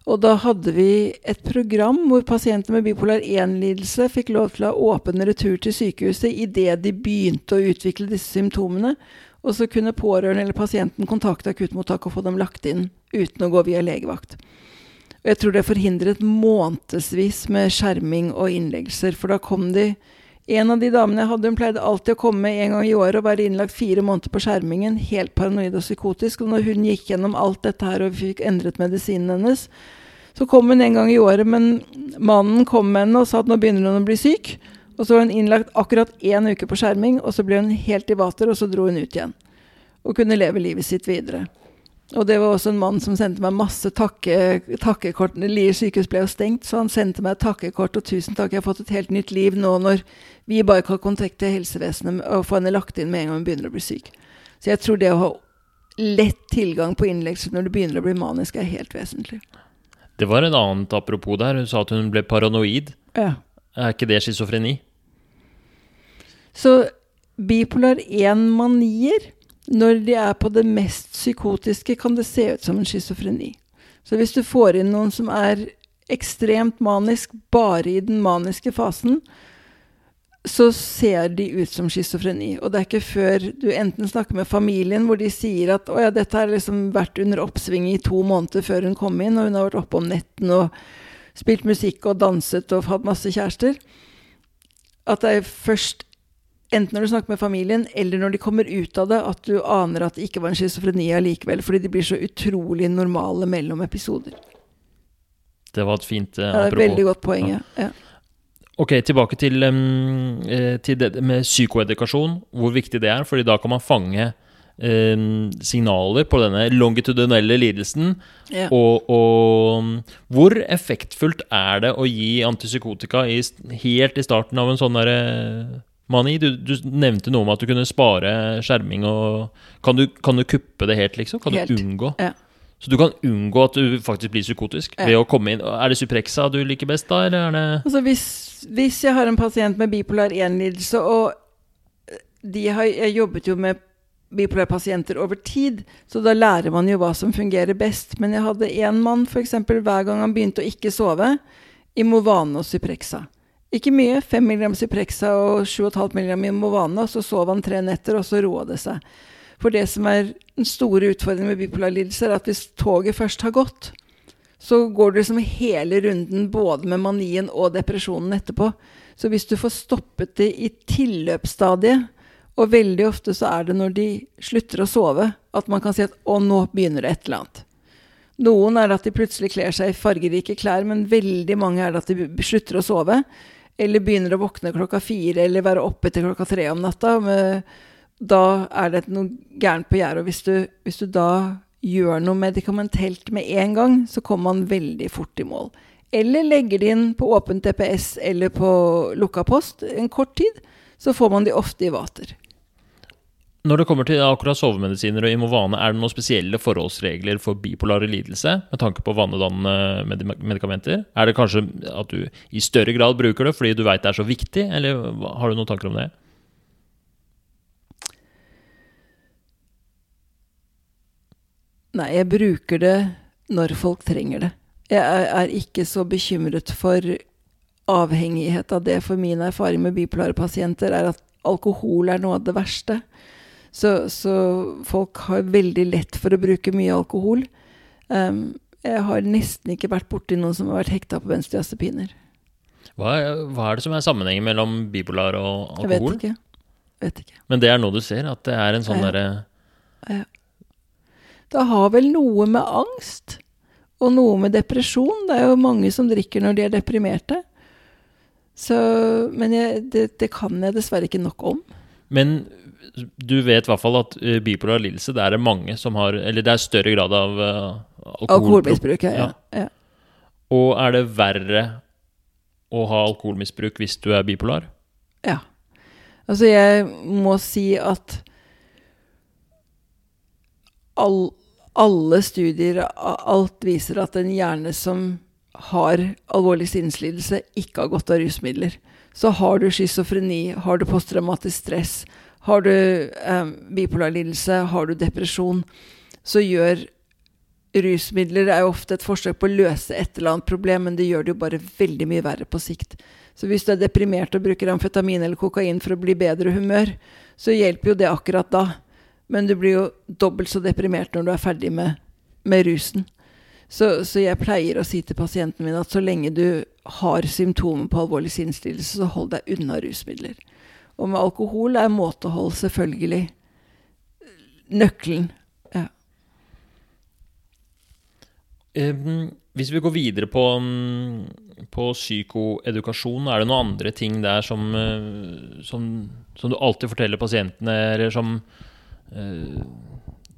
Speaker 2: Og da hadde vi et program hvor pasienter med bipolar 1-lidelse fikk lov til å ha åpen retur til sykehuset idet de begynte å utvikle disse symptomene. Og så kunne pårørende eller pasienten kontakte akuttmottak og få dem lagt inn uten å gå via legevakt. Og jeg tror det forhindret månedsvis med skjerming og innleggelser, for da kom de En av de damene jeg hadde, hun pleide alltid å komme en gang i året og være innlagt fire måneder på skjermingen, helt paranoid og psykotisk. Og når hun gikk gjennom alt dette her og fikk endret medisinen hennes, så kom hun en gang i året, men mannen kom med henne og sa at nå begynner hun å bli syk. Og så var hun innlagt akkurat én uke på skjerming, og så ble hun helt i vater, og så dro hun ut igjen. Og kunne leve livet sitt videre. Og det var også en mann som sendte meg masse takke, takkekort. Lier sykehus ble jo stengt, så han sendte meg takkekort og 'tusen takk, jeg har fått et helt nytt liv nå når vi bare kan kontakte helsevesenet og få henne lagt inn med en gang hun begynner å bli syk'. Så jeg tror det å ha lett tilgang på innleggelser når du begynner å bli manisk, er helt vesentlig.
Speaker 1: Det var en annet apropos der. Hun sa at hun ble paranoid.
Speaker 2: Ja.
Speaker 1: Er ikke det schizofreni?
Speaker 2: Så bipolar 1-manier, når de er på det mest psykotiske, kan det se ut som en schizofreni. Så hvis du får inn noen som er ekstremt manisk bare i den maniske fasen, så ser de ut som schizofreni. Og det er ikke før du enten snakker med familien, hvor de sier at ja, dette har liksom vært under oppsving i to måneder før hun kom inn', og hun har vært oppe om netten og spilt musikk og danset og hatt masse kjærester. At det er først enten når du snakker med familien, eller når de kommer ut av det, at du aner at det ikke var en schizofreni allikevel, fordi de blir så utrolig normale mellom episoder.
Speaker 1: Det var et fint eh,
Speaker 2: Ja, det er et veldig godt poeng. Ja. Ja.
Speaker 1: Ok, tilbake til, um, eh, til det med psykoedukasjon. Hvor viktig det er. fordi da kan man fange um, signaler på denne longitudinelle lidelsen.
Speaker 2: Ja.
Speaker 1: Og, og hvor effektfullt er det å gi antipsykotika i, helt i starten av en sånn derre mani? Du, du nevnte noe om at du kunne spare skjerming og Kan du, kan du kuppe det helt, liksom? Kan
Speaker 2: Helt.
Speaker 1: du unngå?
Speaker 2: Ja.
Speaker 1: Så du kan unngå at du faktisk blir psykotisk
Speaker 2: Ja.
Speaker 1: ved å komme inn Er det Suprexa du liker best, da, eller er det
Speaker 2: Altså hvis, hvis jeg har en pasient med bipolar 1-lidelse, og de har, jeg jobbet jo med bipolar pasienter over tid, så da lærer man jo hva som fungerer best. Men jeg hadde én mann f.eks. hver gang han begynte å ikke sove, i Movane og Suprexa. Ikke mye, 5 mg Cyprexa og 7,5 mg i Movana. så sov han tre netter, og så roa det seg. For det som er den store utfordringen med bipolar lidelse, er at hvis toget først har gått, så går du liksom hele runden både med manien og depresjonen etterpå. Så hvis du får stoppet det i tilløpsstadiet, og veldig ofte så er det når de slutter å sove, at man kan si at 'å, nå begynner det et eller annet'. Noen er det at de plutselig kler seg i fargerike klær, men veldig mange er det at de slutter å sove. Eller begynner å våkne klokka fire, eller være oppe til klokka tre om natta. Da er det noe gærent på gjerdet. Hvis du, hvis du da gjør noe medikamentelt med en gang, så kommer man veldig fort i mål. Eller legger det inn på åpent DPS eller på lukka post en kort tid, så får man de ofte i vater.
Speaker 1: Når det kommer til akkurat sovemedisiner og Imovane, er det noen spesielle forholdsregler for bipolare lidelse med tanke på vanedannende medikamenter? Er det kanskje at du i større grad bruker det fordi du veit det er så viktig, eller har du noen tanker om det?
Speaker 2: Nei, jeg bruker det når folk trenger det. Jeg er, ikke så bekymret for avhengighet av det, for min erfaring med bipolare pasienter er at alkohol er noe av det verste. Så, så folk har veldig lett for å bruke mye alkohol. Um, jeg har nesten ikke vært borti noen som har vært hekta på benzodiazepiner.
Speaker 1: Hva, hva er det som er sammenhengen mellom bipolar og
Speaker 2: Jeg vet
Speaker 1: alkohol?
Speaker 2: ikke. Vet ikke.
Speaker 1: Men det er noe du ser, at det er en sånn
Speaker 2: Ja.
Speaker 1: derre
Speaker 2: Det har vel noe med angst og noe med depresjon. Det er jo mange som drikker når de er deprimerte. Så, men jeg, det, det kan jeg dessverre ikke nok om.
Speaker 1: Men du vet i hvert fall at eh, bipolar lidelse, det er det mange som har Eller det er større grad av uh, alkohol.
Speaker 2: Alkoholmisbruk, ja.
Speaker 1: Ja.
Speaker 2: ja.
Speaker 1: Og er det verre å ha alkoholmisbruk hvis du er bipolar?
Speaker 2: ja. Altså, jeg må si at all, alle studier, alt viser at en hjerne som har alvorlig sinnslidelse, ikke har godt av rusmidler. Så har du schizofreni, har du posttraumatisk stress, har du eh, bipolar lidelse, har du depresjon, så gjør rusmidler er jo ofte et forsøk på å løse et eller annet problem, men det gjør det jo bare veldig mye verre på sikt. Så hvis du er deprimert og bruker amfetamin eller kokain for å bli bedre humør, så hjelper jo det akkurat da. Men du blir jo dobbelt så deprimert når du er ferdig med, med rusen. Så, så, jeg pleier å si til pasienten min at så lenge du har symptomer på alvorlig sinnslidelse, så hold deg unna rusmidler. Og med alkohol er måtehold selvfølgelig nøkkelen. Ja.
Speaker 1: Um, hvis vi går videre på, mm, på psykoedukasjon, er det noen andre ting der som, eh, som, som du alltid forteller pasientene, eller som uh,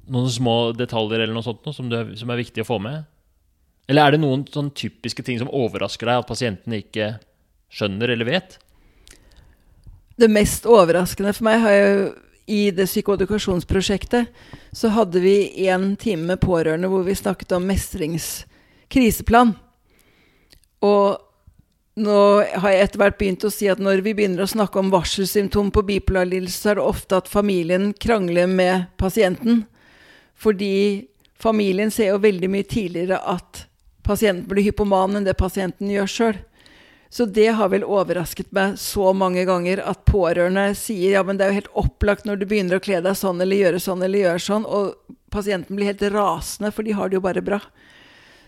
Speaker 1: Noen små detaljer eller noe sånt noe, som, er, som, er, viktig å få med? Eller er det noen sånn typiske ting som overrasker deg at pasientene ikke skjønner eller vet?
Speaker 2: Det mest overraskende for meg har jo i det psykoedukasjonsprosjektet så hadde vi en time med pårørende hvor vi snakket om mestringskriseplan. Og nå har jeg etter hvert begynt å si at når vi begynner å snakke om varselsymptom på bipolar så er det ofte at familien krangler med pasienten. Fordi familien ser jo veldig mye tidligere at pasienten blir hypoman enn det pasienten gjør sjøl. Så det har vel overrasket meg så mange ganger at pårørende sier ja, men det er jo helt opplagt når du begynner å kle deg sånn eller gjøre sånn eller gjøre sånn, og pasienten blir helt rasende, for de har det jo bare bra.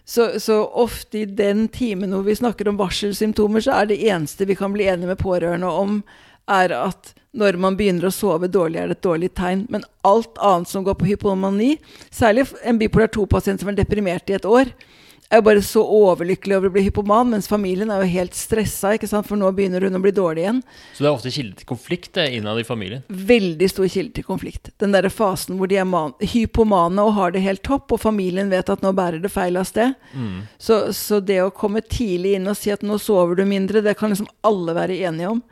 Speaker 2: Så, så, ofte i den timen hvor vi snakker om varselsymptomer, så er det eneste vi kan bli enige med pårørende om, er at når man begynner å sove dårlig, er det et dårlig tegn. Men alt annet som går på hypomani, særlig en bipolar 2-pasient som er deprimert i et år, er jo bare så overlykkelig over å bli hypoman, mens familien er jo helt stressa, for nå begynner hun å bli dårlig igjen.
Speaker 1: Så det er ofte kilde til konflikt innad i familien?
Speaker 2: Veldig stor kilde til konflikt. Den derre fasen hvor de er hypomane og har det helt topp, og familien vet at nå bærer det feil av sted. Mm. Så, så, det å komme tidlig inn og si at nå sover du mindre, det kan liksom alle være enige om.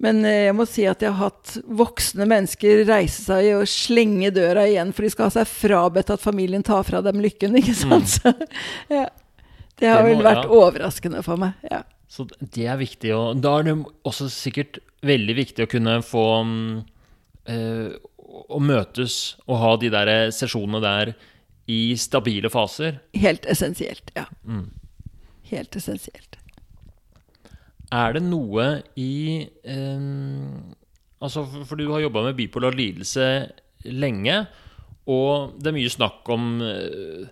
Speaker 2: Men eh, jeg må si at jeg har hatt voksne mennesker reise seg og slenge døra igjen, for de skal ha seg frabedt at familien tar fra dem lykken. ikke sant? Mm. [laughs] Ja. Det har det må, vel vært ja. overraskende for meg. ja.
Speaker 1: Så det er viktig. Og da er det også sikkert veldig viktig å kunne få øh, Å møtes og ha de der sesjonene der i stabile faser.
Speaker 2: Helt essensielt, ja. Mm. Helt essensielt.
Speaker 1: Er det noe i eh, Altså, for, for, du har jobba med bipolar lidelse lenge, og det er mye snakk om eh,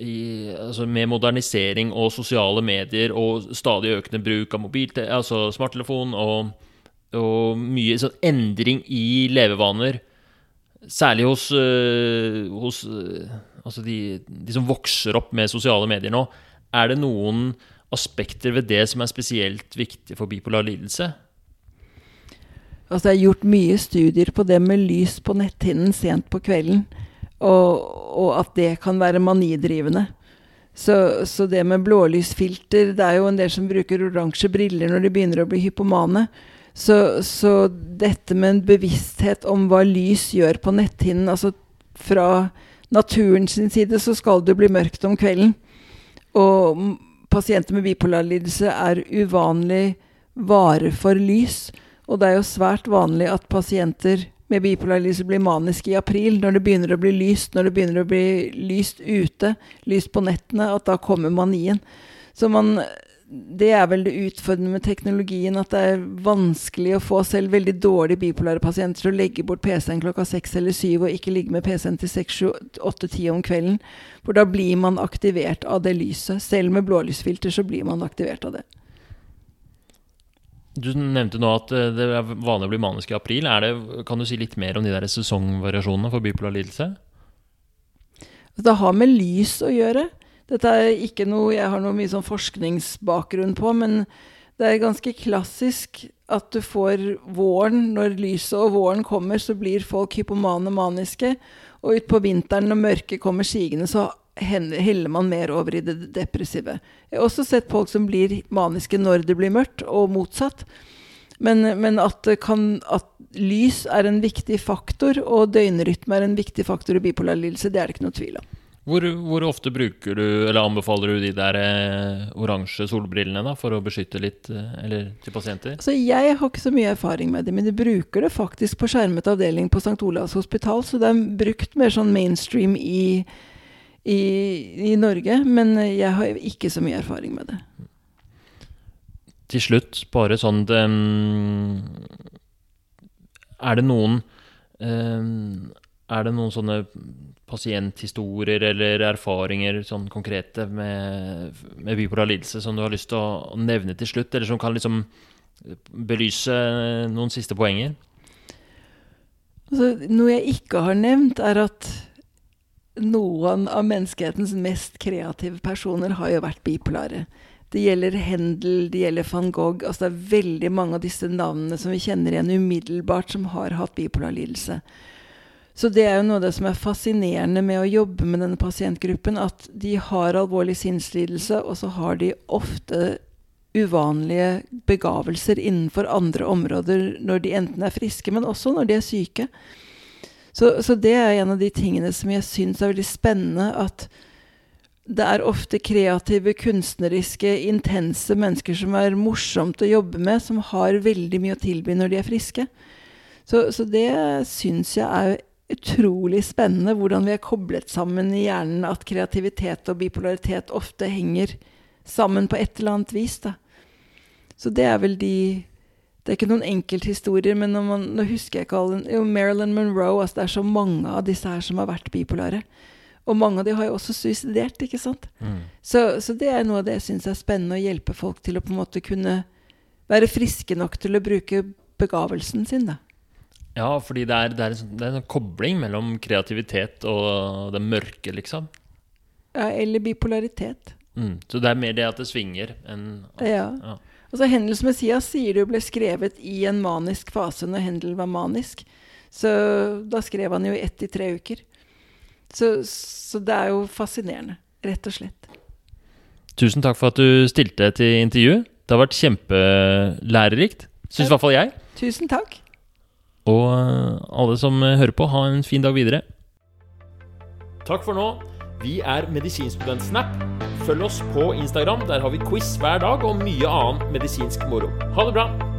Speaker 1: i, altså med modernisering og sosiale medier og stadig økende bruk av altså smarttelefon og, og mye sånn endring i levevaner. Særlig hos, øh, hos øh, altså de, de, som vokser opp med sosiale medier nå. Er det noen aspekter ved det som er spesielt viktig for bipolar lidelse?
Speaker 2: Altså, det er gjort mye studier på det med lys på netthinnen sent på kvelden, og, og at det kan være manidrivende. Så, så, det med blålysfilter Det er jo en del som bruker oransje briller når de begynner å bli hypomane. Så, så dette med en bevissthet om hva lys gjør på netthinnen altså Fra naturen sin side så skal det bli mørkt om kvelden. Og pasienter med bipolar lidelse er uvanlig vare for lys. Og det er jo svært vanlig at pasienter med bipolar lidelse blir maniske i april, når det begynner å bli lyst, når det begynner å bli lyst ute, lyst på nettene, at da kommer manien. Så man det er vel det utfordrende med teknologien, at det er vanskelig å få selv veldig dårlige bipolare pasienter til å legge bort PC-en klokka seks eller syv, og ikke ligge med PC-en til seks, sju, åtte, ti om kvelden. For da blir man aktivert av det lyset. Selv med blålysfilter så blir man aktivert av det.
Speaker 1: Du nevnte nå at eh, det er vanlig å bli manisk i april. Det, kan du si litt mer om de der sesongvariasjonene for bipolar lidelse?
Speaker 2: Det har med lys å gjøre. Dette er ikke noe jeg har noe mye sånn forskningsbakgrunn på, men det er ganske klassisk at du får våren. Når lyset og våren kommer, så blir folk hypomane maniske. Og utpå vinteren, når mørket kommer sigende, så heller man mer over i det depressive. Jeg har også sett folk som blir maniske når det blir mørkt, og motsatt. Men, men at, kan, at lys er en viktig faktor, og døgnrytme er en viktig faktor i bipolar lidelse, det er det ikke noe tvil om.
Speaker 1: Hvor, hvor, ofte bruker du, eller anbefaler du de der eh, oransje solbrillene da, for å beskytte litt eh, eller til pasienter?
Speaker 2: Altså, jeg har ikke så mye erfaring med det, men de bruker det faktisk på skjermet avdeling på St. Olavs hospital, så det er brukt mer sånn mainstream i, i, i Norge. Men jeg har ikke så mye erfaring med det.
Speaker 1: Til slutt, bare sånn det, Er det noen eh, Er det noen sånne pasienthistorier eller erfaringer sånn konkrete med, med bipolar lidelse som du har lyst til å nevne til slutt, eller som kan liksom belyse noen siste poenger?
Speaker 2: Altså, noe jeg ikke har nevnt, er at noen av menneskehetens mest kreative personer har jo vært bipolare. Det gjelder Hendel, det gjelder van Gogh. altså Det er veldig mange av disse navnene som vi kjenner igjen umiddelbart, som har hatt bipolar lidelse. Så det er jo noe av det som er fascinerende med å jobbe med denne pasientgruppen, at de har alvorlig sinnslidelse, og så har de ofte uvanlige begavelser innenfor andre områder når de enten er friske, men også når de er syke. Så, så det er en av de tingene som jeg syns er veldig spennende. At det er ofte kreative, kunstneriske, intense mennesker som er morsomt å jobbe med, som har veldig mye å tilby når de er friske. Så, så det syns jeg er utrolig spennende hvordan vi er koblet sammen i hjernen, at kreativitet og bipolaritet ofte henger sammen på et eller annet vis. Da. Så det er vel de Det er ikke noen enkelthistorier, men man, nå husker jeg ikke alle jo, Marilyn Monroe altså Det er så mange av disse her som har vært bipolare. Og mange av de har jo også suicidert, ikke sant. Mm. Så, så, det er noe av det jeg syns er spennende, å hjelpe folk til å på en måte kunne være friske nok til å bruke begavelsen sin, da.
Speaker 1: Ja, fordi det er, det er, en, sånn, det er en kobling mellom kreativitet og det mørke, liksom.
Speaker 2: Ja, eller bipolaritet.
Speaker 1: Mm, så det er mer det at det svinger enn
Speaker 2: ja. ja. Altså Hendels Messias sier det ble skrevet i en manisk fase når Hendel var manisk. Så da skrev han jo ett i tre uker. Så, så det er jo fascinerende, rett og slett.
Speaker 1: Tusen takk for at du stilte til intervju. Det har vært kjempelærerikt. Syns i hvert fall jeg.
Speaker 2: Tusen takk.
Speaker 1: Og eh, alle som eh, hører på, ha en fin dag videre. Takk for nå. Vi er Medisinstudentsnap. Følg oss på Instagram. Der har vi quiz hver dag og mye annen medisinsk moro. Ha det bra!